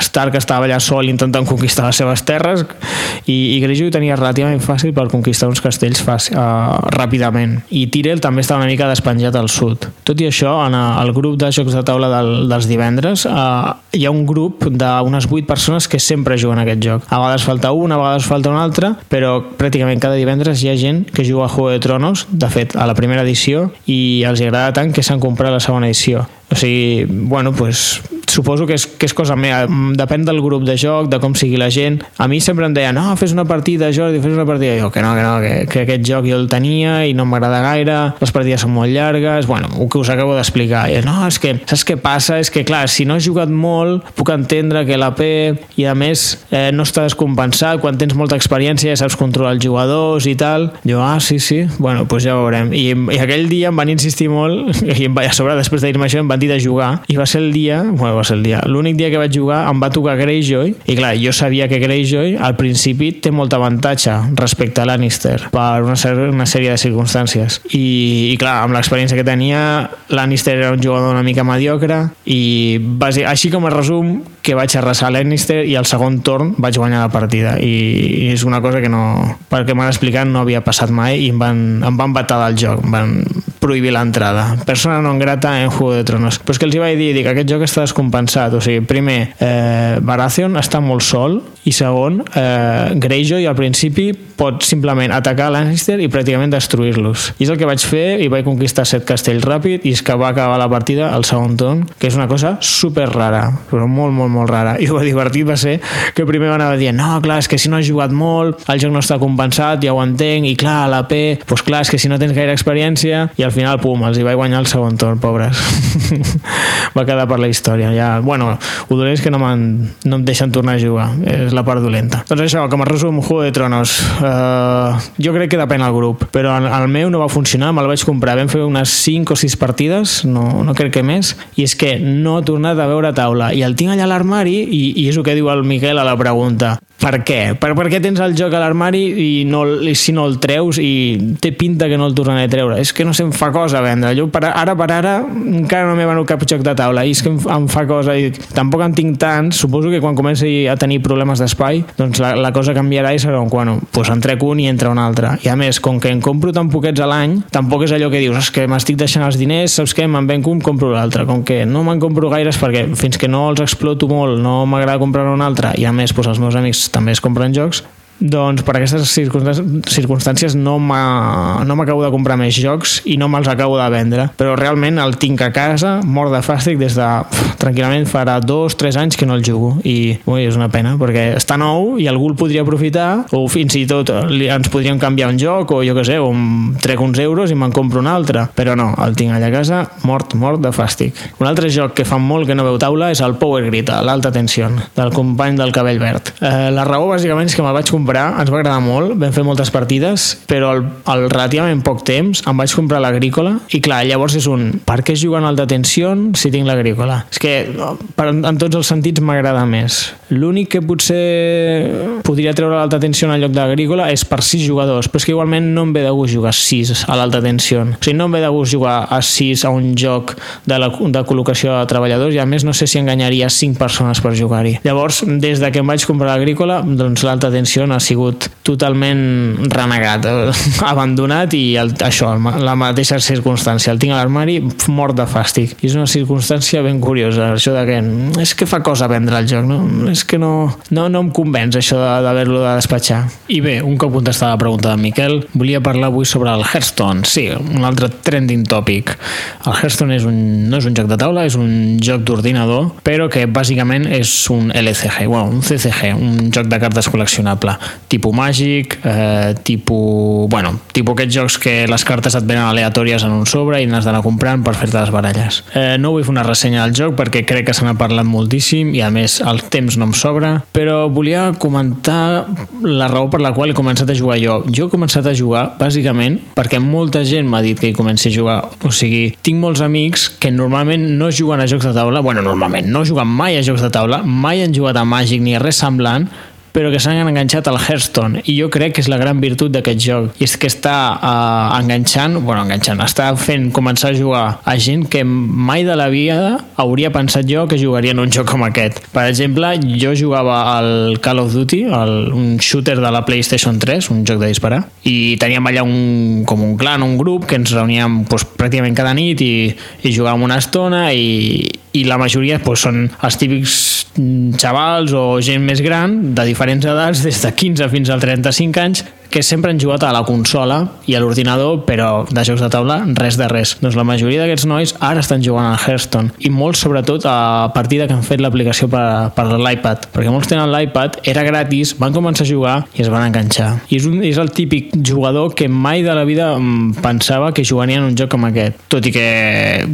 S6: Stark estava allà sol intentant conquistar les seves terres i, i Greyjoy tenia relativament fàcil per conquistar uns castells fàcil, uh, ràpidament. I Tyrell també estava una mica despenjat al sud. Tot i això, en el grup de jocs de taula del, dels divendres uh, hi ha un grup d'unes 8 persones que sempre juguen a aquest joc. A vegades falta un, a vegades falta un altre, però pràcticament cada divendres hi ha gent que juga a Juego de Tronos, de fet, a la primera edició, i els agrada tant que s'han comprat la segona edició. O sigui, bueno, pues, suposo que és, que és cosa meva. Depèn del grup de joc, de com sigui la gent. A mi sempre em deien, no, fes una partida, Jordi, fes una partida. I jo, que no, que no, que, que aquest joc jo el tenia i no m'agrada gaire, les partides són molt llargues, bueno, el que us acabo d'explicar. No, és que, saps què passa? És que, clar, si no has jugat molt, puc entendre que l'AP, i a més, eh, no està descompensat, quan tens molta experiència ja saps controlar els jugadors i tal. Jo, ah, sí, sí, bueno, doncs pues ja veurem. I, i aquell dia em van insistir molt, i a sobre, després de dir-me això, em van dir de jugar i va ser el dia, bueno, va ser el dia, l'únic dia que vaig jugar em va tocar Greyjoy i clar, jo sabia que Greyjoy al principi té molt avantatge respecte a Lannister per una, una sèrie de circumstàncies. I, i clar, amb l'experiència que tenia Lannister era un jugador una mica mediocre i base, així com a resum que vaig arrasar Lannister i al segon torn vaig guanyar la partida. I, i és una cosa que no perquè m'han explicat no havia passat mai i em van, em van batar del joc. Em van prohibir l'entrada. Persona non grata en Juego de Tronos. Però és que els hi vaig dir, dic, aquest joc està descompensat. O sigui, primer, eh, Baratheon està molt sol i segon, eh, Greyjoy al principi pot simplement atacar Lannister i pràcticament destruir-los. I és el que vaig fer i vaig conquistar set castells ràpid i és que va acabar la partida al segon torn que és una cosa super rara però molt, molt, molt rara. I el divertit va ser que primer van anar dient no, clar, és que si no has jugat molt el joc no està compensat, ja ho entenc i clar, la P, doncs clar, és que si no tens gaire experiència i al final, pum, els hi vaig guanyar el segon torn, pobres. Va quedar per la història. Ja, bueno, ho dolent és que no, no em deixen tornar a jugar, és la part dolenta. Doncs això, com a resum, Juego de Tronos. Uh, jo crec que depèn del grup, però el meu no va funcionar, me'l vaig comprar. Vam fer unes 5 o 6 partides, no, no crec que més, i és que no he tornat a veure taula. I el tinc allà a l'armari i, i és el que diu el Miquel a la pregunta. Per què? Per, per què tens el joc a l'armari i, no, i si no el treus i té pinta que no el tornaré a treure? És que no se'm fa cosa vendre. Jo per, ara per ara encara no m'he venut cap joc de taula i és que em, em fa cosa i tampoc en tinc tants. Suposo que quan comenci a tenir problemes d'espai doncs la, la cosa canviarà i serà un quan pues en trec un i entra un altre. I a més, com que en compro tan poquets a l'any, tampoc és allò que dius, és que m'estic deixant els diners, saps què, me'n venc un, compro l'altre. Com que no me'n compro gaires perquè fins que no els exploto molt no m'agrada comprar un altre i a més pues, els meus amics també es compren jocs, doncs per aquestes circumstàncies no m'acabo de comprar més jocs i no me'ls acabo de vendre, però realment el tinc a casa, mort de fàstic des de tranquil·lament farà dos, tres anys que no el jugo i ui, és una pena perquè està nou i algú el podria aprofitar o fins i tot li, ens podríem canviar un joc o jo que sé, o trec uns euros i me'n compro un altre, però no, el tinc allà a casa mort, mort de fàstic. Un altre joc que fa molt que no veu taula és el Power Grid, l'alta tensió del company del cabell verd. Eh, la raó bàsicament és que me'l vaig comprar comprar, ens va agradar molt, vam fer moltes partides, però al, al relativament poc temps em vaig comprar l'agrícola i clar, llavors és un, per què jugant al de tensió si tinc l'agrícola? És que per, en tots els sentits m'agrada més. L'únic que potser podria treure l'alta tensió en lloc d'agrícola és per sis jugadors, però és que igualment no em ve de gust jugar 6 a l'alta tensió. O sigui, no em ve de gust jugar a 6 a un joc de, la, de col·locació de treballadors i a més no sé si enganyaria 5 persones per jugar-hi. Llavors, des de que em vaig comprar l'agrícola, doncs l'alta tensió ha sigut totalment renegat, abandonat i el, això, la mateixa circumstància. El tinc a l'armari mort de fàstic. I és una circumstància ben curiosa, això de que és que fa cosa vendre el joc, no? És que no, no, no em convenç això d'haver-lo de despatxar. I bé, un cop contestada la pregunta de Miquel, volia parlar avui sobre el Hearthstone. Sí, un altre trending topic. El Hearthstone és un, no és un joc de taula, és un joc d'ordinador, però que bàsicament és un LCG, bueno, un CCG, un joc de cartes col·leccionable tipus màgic, eh, tipus, bueno, tipus aquests jocs que les cartes et venen aleatòries en un sobre i n'has d'anar comprant per fer-te les baralles. Eh, no vull fer una ressenya del joc perquè crec que se n'ha parlat moltíssim i a més el temps no em sobra, però volia comentar la raó per la qual he començat a jugar jo. Jo he començat a jugar bàsicament perquè molta gent m'ha dit que hi comenci a jugar. O sigui, tinc molts amics que normalment no juguen a jocs de taula, bueno, normalment no juguen mai a jocs de taula, mai han jugat a Màgic ni a res semblant, però que s'han enganxat al Hearthstone i jo crec que és la gran virtut d'aquest joc i és que està uh, enganxant bueno, enganxant, està fent començar a jugar a gent que mai de la vida hauria pensat jo que jugaria en un joc com aquest. Per exemple, jo jugava al Call of Duty el, un shooter de la PlayStation 3 un joc de disparar i teníem allà un, com un clan, un grup que ens reuníem doncs, pràcticament cada nit i, i jugàvem una estona i, i la majoria doncs, són els típics xavals o gent més gran de diferents edats, des de 15 fins als 35 anys, que sempre han jugat a la consola i a l'ordinador, però de jocs de taula res de res. Doncs la majoria d'aquests nois ara estan jugant al Hearthstone i molts sobretot a partir de que han fet l'aplicació per, per l'iPad, perquè molts tenen l'iPad, era gratis, van començar a jugar i es van enganxar. I és, un, és el típic jugador que mai de la vida mm, pensava que jugaria en un joc com aquest. Tot i que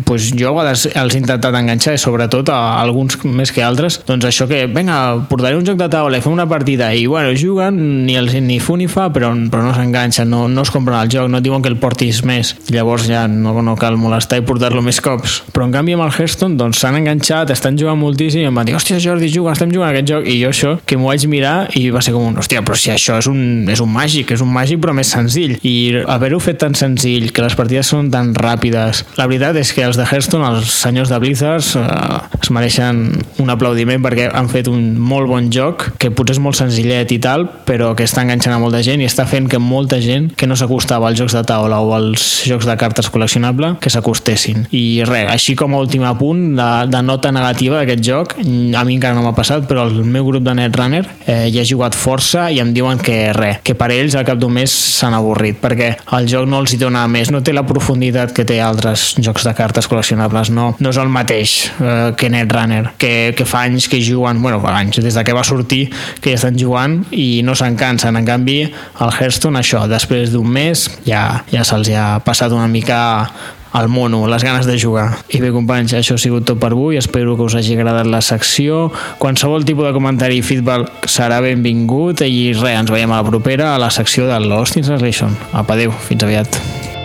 S6: pues, jo a els he intentat enganxar, i sobretot a alguns més que altres, doncs això que, vinga, portaré un joc de taula i fem una partida i bueno, juguen, ni, els, ni fu ni fa, però però, però no s'enganxen, no, no es compren el joc, no diuen que el portis més. Llavors ja no, no cal molestar i portar-lo més cops. Però en canvi amb el Hearthstone doncs s'han enganxat, estan jugant moltíssim i em van dir, hòstia Jordi, juga, estem jugant aquest joc. I jo això, que m'ho vaig mirar i va ser com un, hòstia, però si això és un, és un màgic, és un màgic però més senzill. I haver-ho fet tan senzill, que les partides són tan ràpides, la veritat és que els de Hearthstone, els senyors de Blizzard, eh, es mereixen un aplaudiment perquè han fet un molt bon joc, que potser és molt senzillet i tal, però que està enganxant a molta gent i està fent que molta gent que no s'acostava als jocs de taula o als jocs de cartes col·leccionable que s'acostessin. I res, així com a últim apunt de, de nota negativa d'aquest joc, a mi encara no m'ha passat, però el meu grup de Netrunner eh, hi ha jugat força i em diuen que res, que per ells al cap d'un mes s'han avorrit, perquè el joc no els hi dona més, no té la profunditat que té altres jocs de cartes col·leccionables, no, no és el mateix eh, que Netrunner, que, que fa anys que juguen, bueno, fa anys, des de que va sortir, que ja estan jugant i no se'n cansen. En canvi, el Hearthstone això, després d'un mes ja, ja se'ls ha passat una mica al mono, les ganes de jugar. I bé, companys, això ha sigut tot per avui. Espero que us hagi agradat la secció. Qualsevol tipus de comentari i feedback serà benvingut i res, ens veiem a la propera a la secció de Lost Translation. Apa, adeu, fins aviat.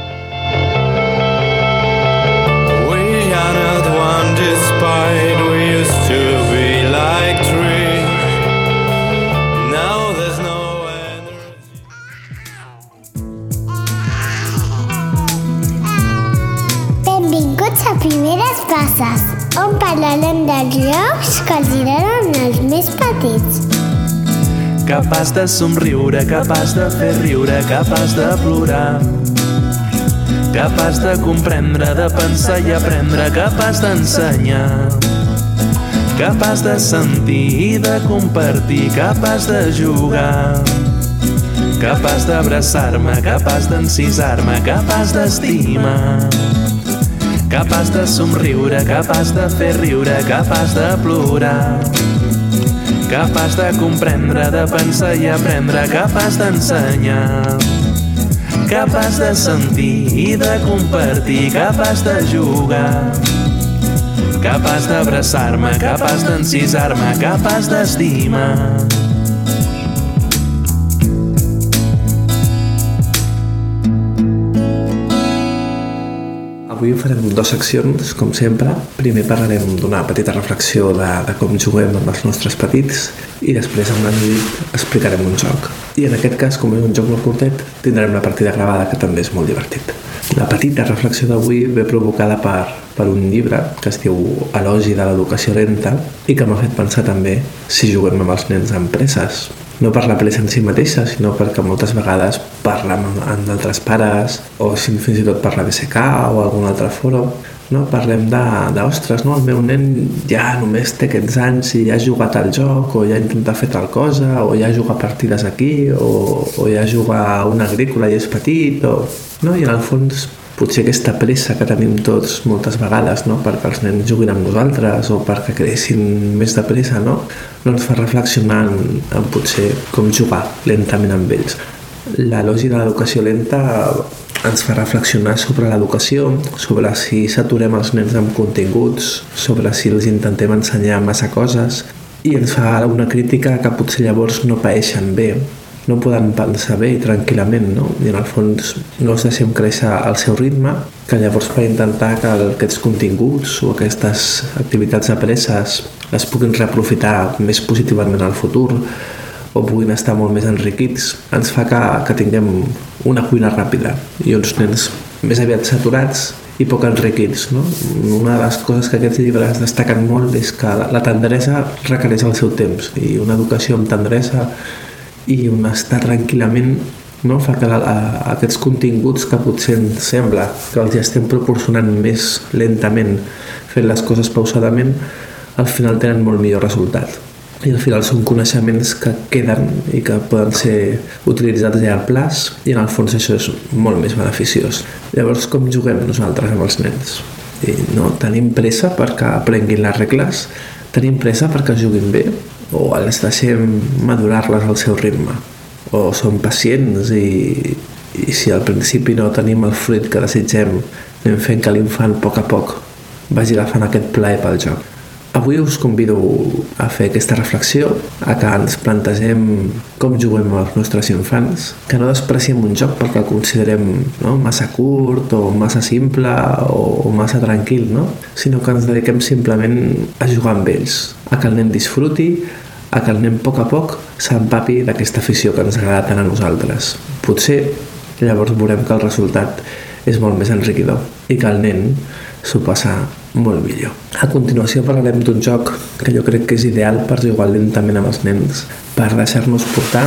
S7: Parlarem dels jocs que els agraden als més petits.
S8: Capaç de somriure, capaç de fer riure, capaç de plorar. Capaç de comprendre, de pensar i aprendre, capaç d'ensenyar. Capaç de sentir i de compartir, capaç de jugar. capaç d'abraçar-me, capaç d'encisar-me, capaç d'estimar. Capaç de somriure, capaç de fer riure, capaç de plorar. Capaç de comprendre, de pensar i aprendre, capaç d'ensenyar. Capaç de sentir i de compartir, capaç de jugar. Capaç d'abraçar-me, capaç d'encisar-me, capaç d'estimar.
S9: Avui farem dues seccions, com sempre. Primer parlarem d'una petita reflexió de, de com juguem amb els nostres petits i després amb la Judit explicarem un joc. I en aquest cas, com és un joc molt curtet, tindrem la partida gravada, que també és molt divertit. La petita reflexió d'avui ve provocada per, per un llibre que es diu Elogi de l'educació lenta i que m'ha fet pensar també si juguem amb els nens en presses. No per la pressa en si mateixa, sinó perquè moltes vegades parlem amb, d'altres pares o fins i tot per la BSK o algun altre foro no? parlem de, de, ostres, no? el meu nen ja només té aquests anys i ja ha jugat al joc o ja ha intentat fer tal cosa o ja juga partides aquí o, o ja juga a una agrícola i és petit o, no? i en el fons potser aquesta pressa que tenim tots moltes vegades no? perquè els nens juguin amb nosaltres o perquè creixin més de pressa no? no ens fa reflexionar en, en potser com jugar lentament amb ells l'elogi de l'educació lenta ens fa reflexionar sobre l'educació, sobre si saturem els nens amb continguts, sobre si els intentem ensenyar massa coses i ens fa una crítica que potser llavors no paeixen bé, no poden pensar bé i tranquil·lament, no? I en el fons no els deixem créixer al seu ritme, que llavors per intentar que aquests continguts o aquestes activitats apreses les puguin reaprofitar més positivament al futur, o puguin estar molt més enriquits, ens fa que, que tinguem una cuina ràpida i uns nens més aviat saturats i poc enriquits. No? Una de les coses que aquests llibres destaquen molt és que la tendresa requereix el seu temps i una educació amb tendresa i un estar tranquil·lament no? fa que la, a, aquests continguts que potser ens sembla que els estem proporcionant més lentament fent les coses pausadament al final tenen molt millor resultat i al final són coneixements que queden i que poden ser utilitzats a llarg plaç i en el fons això és molt més beneficiós. Llavors, com juguem nosaltres amb els nens? I no tenim pressa perquè aprenguin les regles, tenim pressa perquè juguin bé o els deixem madurar-les al seu ritme o som pacients i, i si al principi no tenim el fruit que desitgem anem fent que l'infant a poc a poc vagi agafant aquest plaer pel joc Avui us convido a fer aquesta reflexió, a que ens plantegem com juguem amb els nostres infants, que no despreciem un joc perquè el considerem no, massa curt o massa simple o, o massa tranquil, no? sinó que ens dediquem simplement a jugar amb ells, a que el nen disfruti, a que el nen a poc a poc s'empapi d'aquesta afició que ens agrada tant a nosaltres. Potser llavors veurem que el resultat és molt més enriquidor i que el nen s'ho passa molt millor. A continuació parlarem d'un joc que jo crec que és ideal per jugar lentament amb els nens, per deixar-nos portar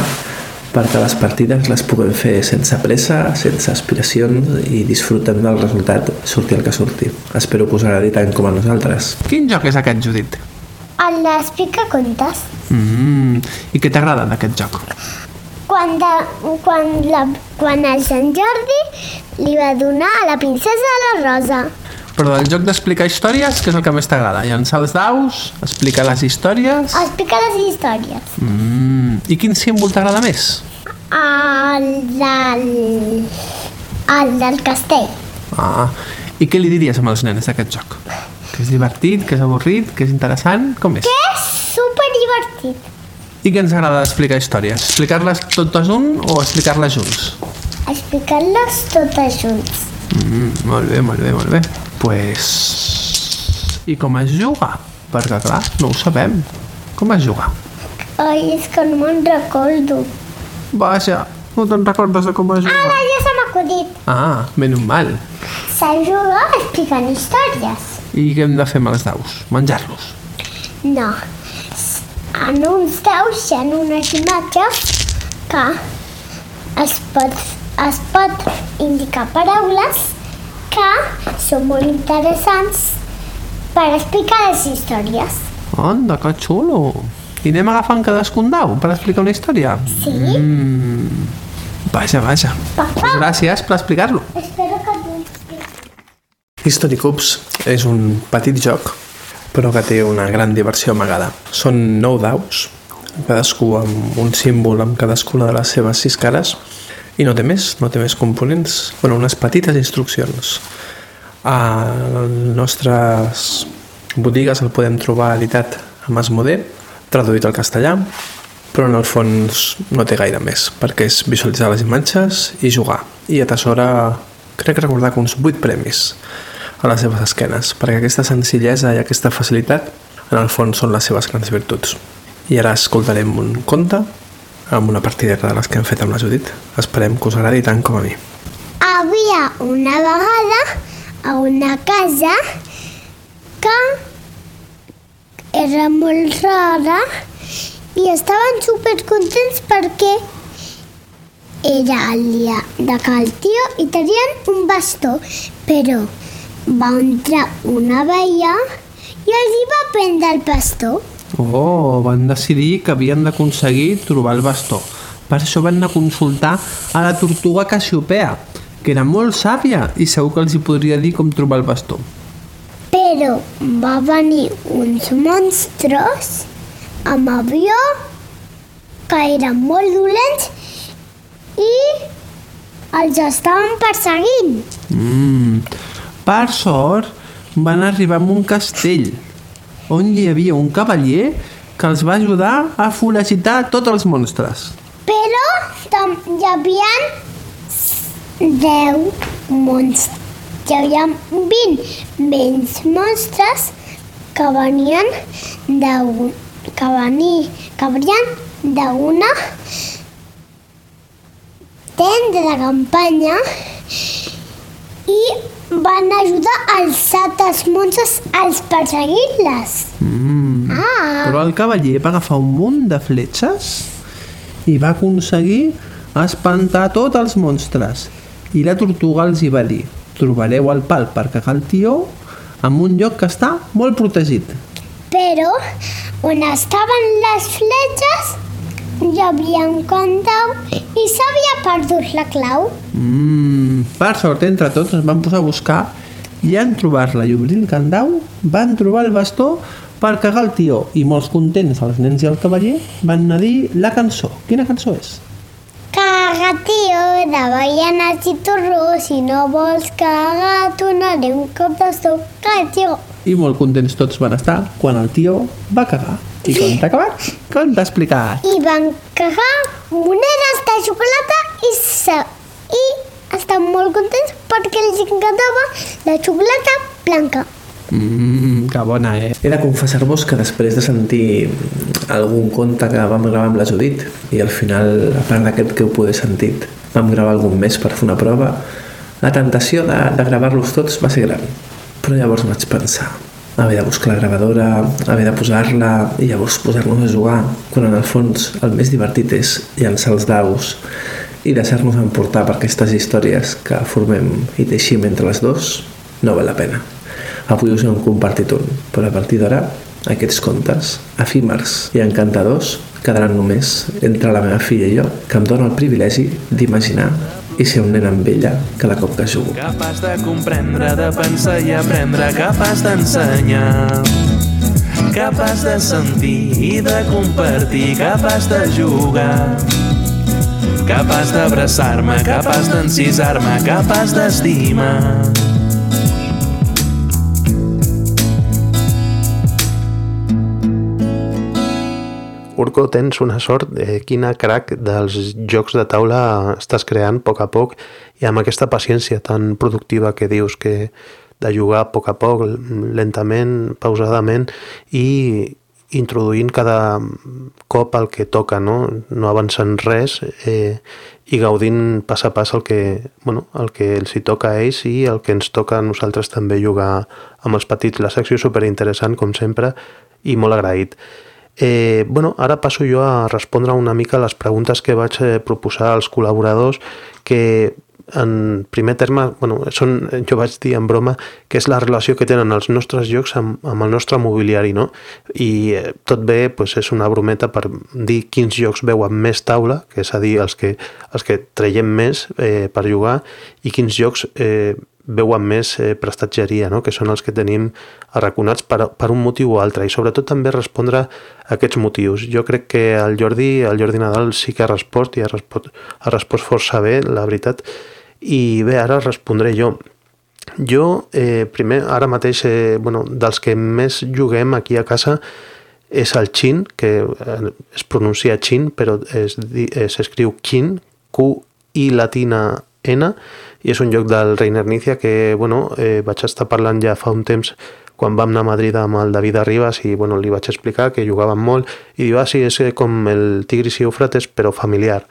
S9: perquè les partides les puguem fer sense pressa, sense aspiracions i disfrutem del resultat, surti el que surti. Espero que us agradi tant com a nosaltres.
S5: Quin joc és aquest, Judit?
S7: El d'explica contes.
S5: Mm, I què t'agrada d'aquest joc?
S7: Quan, de, quan, la, quan el Sant Jordi li va donar a la princesa la rosa.
S5: Però del joc d'explicar històries, què és el que més t'agrada? Llançar els daus? Explicar les històries?
S7: Explicar les històries.
S5: Mm. I quin símbol t'agrada més?
S7: El del... El del castell.
S5: Ah, i què li diries amb els nens d'aquest joc? Que és divertit, que és avorrit, que és interessant? Com és?
S7: Que és super divertit.
S5: I què ens agrada d'explicar històries? Explicar-les totes un o explicar-les junts?
S7: Explicar-les totes junts.
S5: Mm, molt bé, molt bé, molt bé. Pues... I com es juga? Perquè, clar, no ho sabem. Com es juga?
S7: Ai, és que no me'n recordo.
S5: Vaja, no te'n recordes de com es juga?
S7: Ara ja se m'ha acudit.
S5: Ah, menys mal.
S7: Se juga explicant històries.
S5: I què hem de fer amb els daus? Menjar-los?
S7: No. En uns daus hi ha unes imatges que es pot, es pot indicar paraules que són molt interessants per explicar les històries.
S5: Anda, que xulo. I anem agafant cadascun dau per explicar una història?
S7: Sí.
S5: Mm.
S9: Vaja, vaja. Pues gràcies per explicar-lo.
S7: Espero tu...
S9: History Cubes és un petit joc, però que té una gran diversió amagada. Són nou daus, cadascú amb un símbol amb cadascuna de les seves sis cares, i no té més, no té més components, bueno, unes petites instruccions. A les nostres botigues el podem trobar editat a Masmodé, traduït al castellà, però en el fons no té gaire més, perquè és visualitzar les imatges i jugar. I atessora, crec recordar que uns 8 premis a les seves esquenes, perquè aquesta senzillesa i aquesta facilitat en el fons són les seves grans virtuts. I ara escoltarem un conte amb una partideta de les que hem fet amb la Judit. Esperem que us agradi tant com a mi.
S7: Havia una vegada a una casa que era molt rara i estaven supercontents perquè era el dia de el tio i tenien un bastó, però va entrar una veia i els hi va prendre el bastó.
S9: Oh, van decidir que havien d'aconseguir trobar el bastó. Per això van anar a consultar a la tortuga Cassiopea, que era molt sàvia i segur que els hi podria dir com trobar el bastó.
S7: Però va venir uns monstres amb avió que eren molt dolents i els estaven perseguint.
S9: Mm. Per sort, van arribar a un castell on hi havia un cavaller que els va ajudar a foragitar tots els monstres.
S7: Però hi havia 10 monstres. Hi havia 20 menys monstres que venien d'un que venir, que venien d'una tenda de campanya i van ajudar els altres monstres als perseguir-les.
S9: Mm.
S7: Ah.
S9: Però el cavaller va agafar un munt de fletxes i va aconseguir espantar tots els monstres. I la tortuga els hi va dir trobareu el pal per cagar el tió en un lloc que està molt protegit.
S7: Però on estaven les fletxes hi havia un candau i s'havia perdut la clau.
S9: Mm, per sort, entre tots es van posar a buscar i en trobar-la i obrir el candau van trobar el bastó per cagar el tió i molts contents els nens i el cavaller van anar a dir la cançó. Quina cançó és?
S7: Caga, tio, de baianes i torró, si no vols cagar, donaré un cop d'estó. Caga, tio.
S9: I molt contents tots van estar quan el tio va cagar. I com t'ha acabat? Com t'ha explicat?
S7: I van cagar monedes de xocolata i, sa... i estan molt contents perquè els encantava la xocolata blanca.
S9: Mmm, que bona, eh? He de confessar-vos que després de sentir algun conte que vam gravar amb la Judit i al final, a part d'aquest que heu poder sentit, vam gravar algun més per fer una prova, la tentació de, de gravar-los tots va ser gran. Però llavors vaig pensar, haver de buscar la gravadora, haver de posar-la i llavors posar-nos a jugar, quan en el fons el més divertit és llançar els daus i deixar-nos emportar per aquestes històries que formem i teixim entre les dos, no val la pena. Avui us hem compartit un, però a partir d'ara aquests contes, efímers i encantadors, quedaran només entre la meva filla i jo, que em dona el privilegi d'imaginar i ser un nen amb ella cada cop que jugo.
S8: Capaç de comprendre, de pensar i aprendre, capaç d'ensenyar. Capaç de sentir i de compartir, capaç de jugar. Capaç d'abraçar-me, capaç d'encisar-me, capaç d'estimar.
S3: Urco, tens una sort, eh, quina crac dels jocs de taula estàs creant a poc a poc i amb aquesta paciència tan productiva que dius que de jugar a poc a poc, lentament, pausadament i introduint cada cop el que toca, no, no avançant res eh, i gaudint pas a pas el que, bueno, el que els hi toca a ells i el que ens toca a nosaltres també jugar amb els petits. La secció superinteressant, com sempre, i molt agraït. Eh, bueno, ara passo jo a respondre una mica les preguntes que vaig eh, proposar als col·laboradors que en primer terme, bueno, són, jo vaig dir en broma, que és la relació que tenen els nostres jocs amb, amb el nostre mobiliari, no? I eh, tot bé, doncs és una brometa per dir quins jocs veuen més taula, que és a dir, els que, els que traiem més eh, per jugar, i quins jocs eh, veuen més eh, prestatgeria, no? que són els que tenim arraconats per, per un motiu o altre, i sobretot també respondre a aquests motius. Jo crec que el Jordi, el Jordi Nadal sí que ha respost, i ha respost, ha respost força bé, la veritat, i bé, ara respondré jo. Jo, eh, primer, ara mateix, eh, bueno, dels que més juguem aquí a casa és el Chin, que eh, es pronuncia Chin, però s'escriu Kin, Q-I latina N, i és un joc del Reiner Nícia que bueno, eh, vaig estar parlant ja fa un temps quan vam anar a Madrid amb el David Arribas i bueno, li vaig explicar que jugàvem molt i diu, ah sí, és com el Tigris i Eufrates però familiar.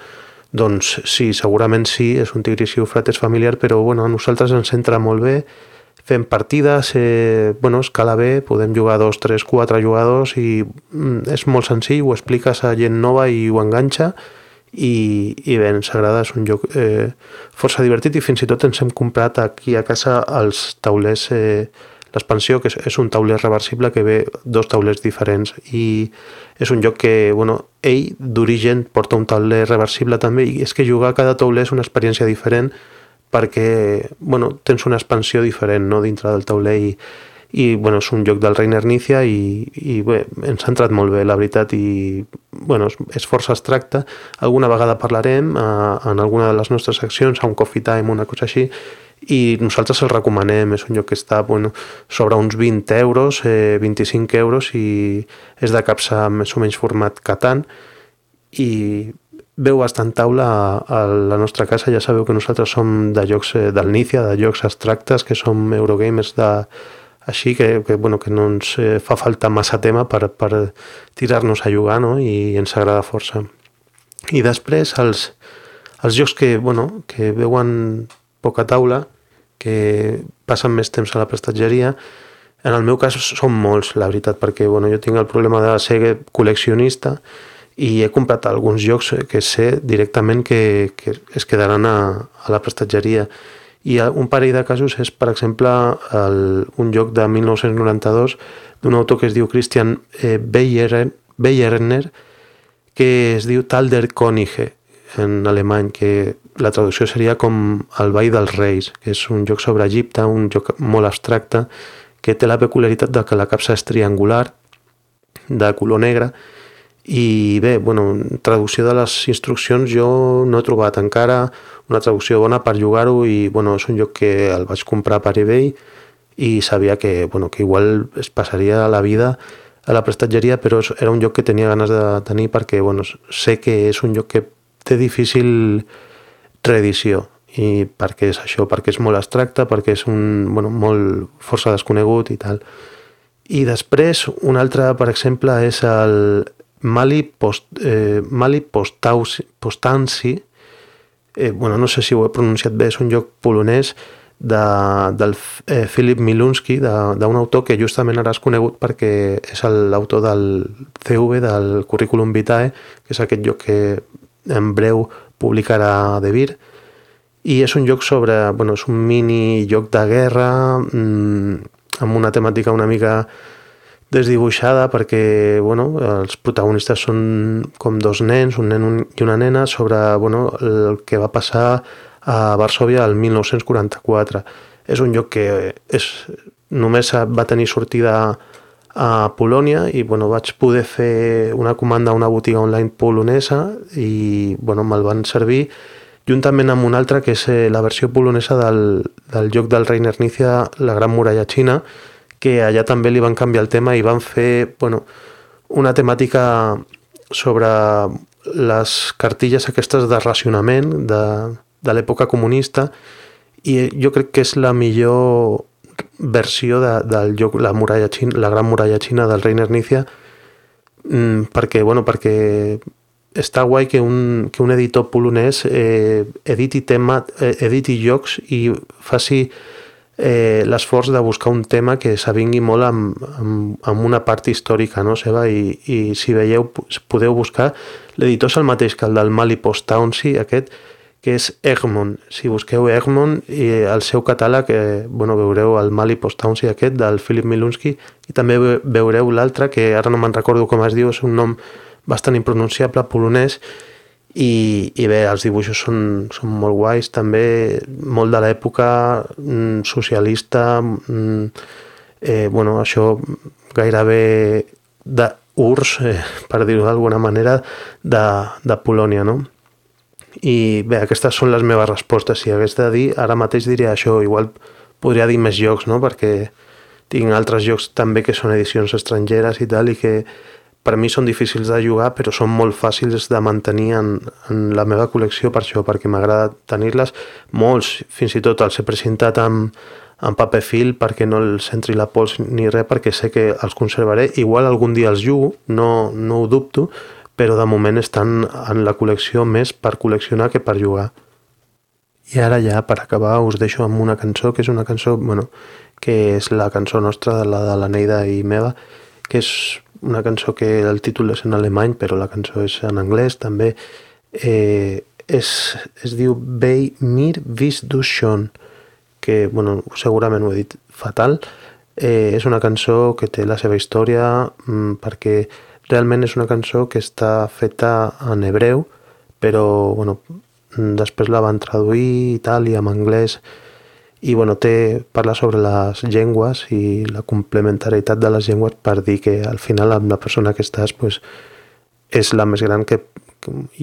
S3: Doncs sí, segurament sí, és un Tigris i Eufrates familiar, però bueno, a nosaltres ens entra molt bé, fem partides, eh, bueno, escala bé, podem jugar dos, tres, quatre jugadors i mm, és molt senzill, ho expliques a gent nova i ho enganxa i, i bé, ens agrada, és un joc eh, força divertit i fins i tot ens hem comprat aquí a casa els taulers, eh, l'expansió, que és, és un tauler reversible que ve dos taulers diferents i és un joc que, bueno, ell d'origen porta un tauler reversible també i és que jugar a cada tauler és una experiència diferent perquè, bueno, tens una expansió diferent no, dintre del tauler i, i bueno, és un joc del Reiner Nícia i, i bé, ens ha entrat molt bé la veritat i bueno, és, és força abstracte. Alguna vegada parlarem eh, en alguna de les nostres seccions a un coffee time, una cosa així i nosaltres el recomanem, és un joc que està bueno, sobre uns 20 euros, eh, 25 euros i és de capsa més o menys format Catan. I veu bastant taula a, a la nostra casa, ja sabeu que nosaltres som de jocs eh, del Nícia, de jocs abstractes, que som Eurogamers de, així que, que, bueno, que no ens eh, fa falta massa tema per, per tirar-nos a jugar no? i ens agrada força. I després els, els jocs que, bueno, que veuen poca taula, que passen més temps a la prestatgeria, en el meu cas són molts, la veritat, perquè bueno, jo tinc el problema de ser col·leccionista i he comprat alguns jocs que sé directament que, que es quedaran a, a la prestatgeria i un parell de casos és, per exemple, el, un joc de 1992 d'un autor que es diu Christian eh, Beyerner, que es diu Talder Konige en alemany, que la traducció seria com El ball dels reis, que és un joc sobre Egipte, un joc molt abstracte, que té la peculiaritat de que la capsa és triangular, de color negre, i bé, bueno, traducció de les instruccions jo no he trobat encara una traducció bona per jugar-ho i bueno, és un joc que el vaig comprar per eBay i sabia que, bueno, que igual es passaria la vida a la prestatgeria, però era un joc que tenia ganes de tenir perquè bueno, sé que és un joc que té difícil reedició i perquè és això, perquè és molt abstracte, perquè és un, bueno, molt força desconegut i tal. I després, un altre, per exemple, és el Mali, Post, eh, Mali Postausi, Postansi, eh, bueno, no sé si ho he pronunciat bé, és un joc polonès de, del eh, Philip Milunski, d'un autor que justament ara és conegut perquè és l'autor del CV, del Curriculum Vitae, que és aquest joc que en breu publicarà De Vir, i és un joc sobre, bueno, és un mini joc de guerra mmm, amb una temàtica una mica desdibuixada perquè bueno, els protagonistes són com dos nens, un nen i una nena, sobre bueno, el que va passar a Varsovia el 1944. És un lloc que és, només va tenir sortida a Polònia i bueno, vaig poder fer una comanda a una botiga online polonesa i bueno, me'l van servir juntament amb un altre que és eh, la versió polonesa del, del joc del Reiner Nícia, La Gran Muralla Xina, que allà també li van canviar el tema i van fer bueno, una temàtica sobre les cartilles aquestes de racionament de, de l'època comunista i jo crec que és la millor versió de, del joc La, muralla xina, la gran muralla xina del Reiner Nícia mm, perquè, bueno, perquè està guai que un, que un editor polonès eh, editi, tema, eh, editi jocs i faci eh, l'esforç de buscar un tema que s'avingui molt amb, amb, amb una part històrica no, seva i, i si veieu podeu buscar l'editor és el mateix que el del Mali Post Townsy aquest que és Egmont. Si busqueu Egmont i el seu catàleg, eh, bueno, veureu el Mali Postaunsi aquest del Philip Milunsky i també veureu l'altre, que ara no me'n recordo com es diu, és un nom bastant impronunciable, polonès, i, i bé, els dibuixos són, són molt guais, també molt de l'època mm, socialista, mm, eh, bueno, això gairebé d'urs, eh, per dir-ho d'alguna manera, de, de Polònia, no? I bé, aquestes són les meves respostes. Si hagués de dir, ara mateix diria això, igual podria dir més jocs, no? Perquè tinc altres jocs també que són edicions estrangeres i tal, i que per mi són difícils de jugar, però són molt fàcils de mantenir en, en la meva col·lecció per això, perquè m'agrada tenir-les. Molts, fins i tot, els he presentat amb, en paper fil perquè no els entri la pols ni res perquè sé que els conservaré. Igual algun dia els jugo, no, no ho dubto, però de moment estan en la col·lecció més per col·leccionar que per jugar. I ara ja, per acabar, us deixo amb una cançó, que és una cançó, bueno, que és la cançó nostra, la de la Neida i meva, que és una cançó que el títol és en alemany, però la cançó és en anglès també. Eh, és, es diu Bei mir vis du schon, que bueno, segurament ho he dit fatal, eh, és una cançó que té la seva història mm, perquè realment és una cançó que està feta en hebreu, però bueno, després la van traduir i tal, i en anglès, i bueno, té, parla sobre les llengües i la complementarietat de les llengües per dir que al final amb la persona que estàs pues, és la més gran que,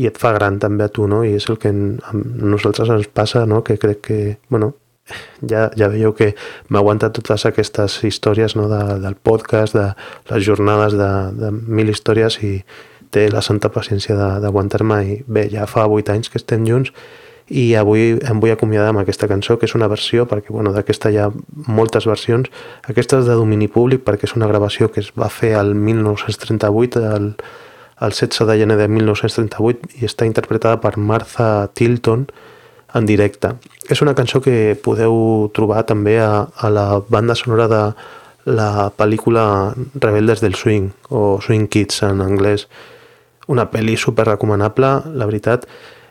S3: i et fa gran també a tu, no? I és el que a nosaltres ens passa, no? Que crec que, bueno, ja, ja veieu que m'ha aguantat totes aquestes històries no, de, del podcast, de les jornades de, de mil històries i té la santa paciència d'aguantar-me i bé, ja fa 8 anys que estem junts i avui em vull acomiadar amb aquesta cançó que és una versió, perquè bueno, d'aquesta hi ha moltes versions, aquesta és de domini públic perquè és una gravació que es va fer al 1938 el, el 16 de gener de 1938 i està interpretada per Martha Tilton en directe. És una cançó que podeu trobar també a, a la banda sonora de la pel·lícula Rebeldes del Swing o Swing Kids en anglès. Una pel·li super recomanable, la veritat,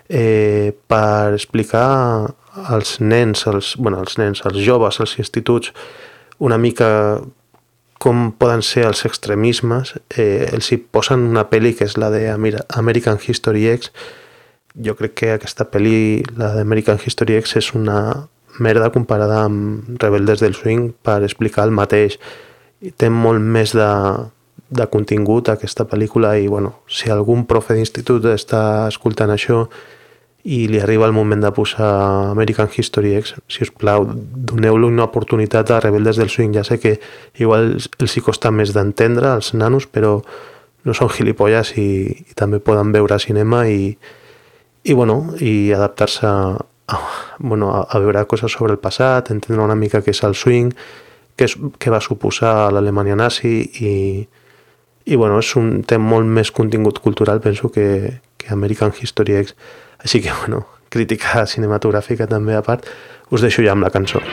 S3: eh, per explicar als nens, als, bueno, als nens, als joves, als instituts, una mica com poden ser els extremismes. Eh, els hi posen una pel·li que és la de American History X, jo crec que aquesta pel·li, la d'American History X, és una merda comparada amb Rebeldes del Swing per explicar el mateix. I té molt més de, de contingut aquesta pel·lícula i bueno, si algun profe d'institut està escoltant això i li arriba el moment de posar American History X, si us plau, doneu-li una oportunitat a Rebeldes del Swing. Ja sé que igual els hi costa més d'entendre, als nanos, però no són gilipolles i, i també poden veure cinema i, i, bueno, i adaptar-se a, bueno, a, a veure coses sobre el passat, entendre una mica què és el swing, què, és, què va suposar l'Alemanya nazi i, i bueno, és un, té molt més contingut cultural, penso, que, que American History X. Així que, bueno, crítica cinematogràfica també a part, us deixo ja amb la cançó.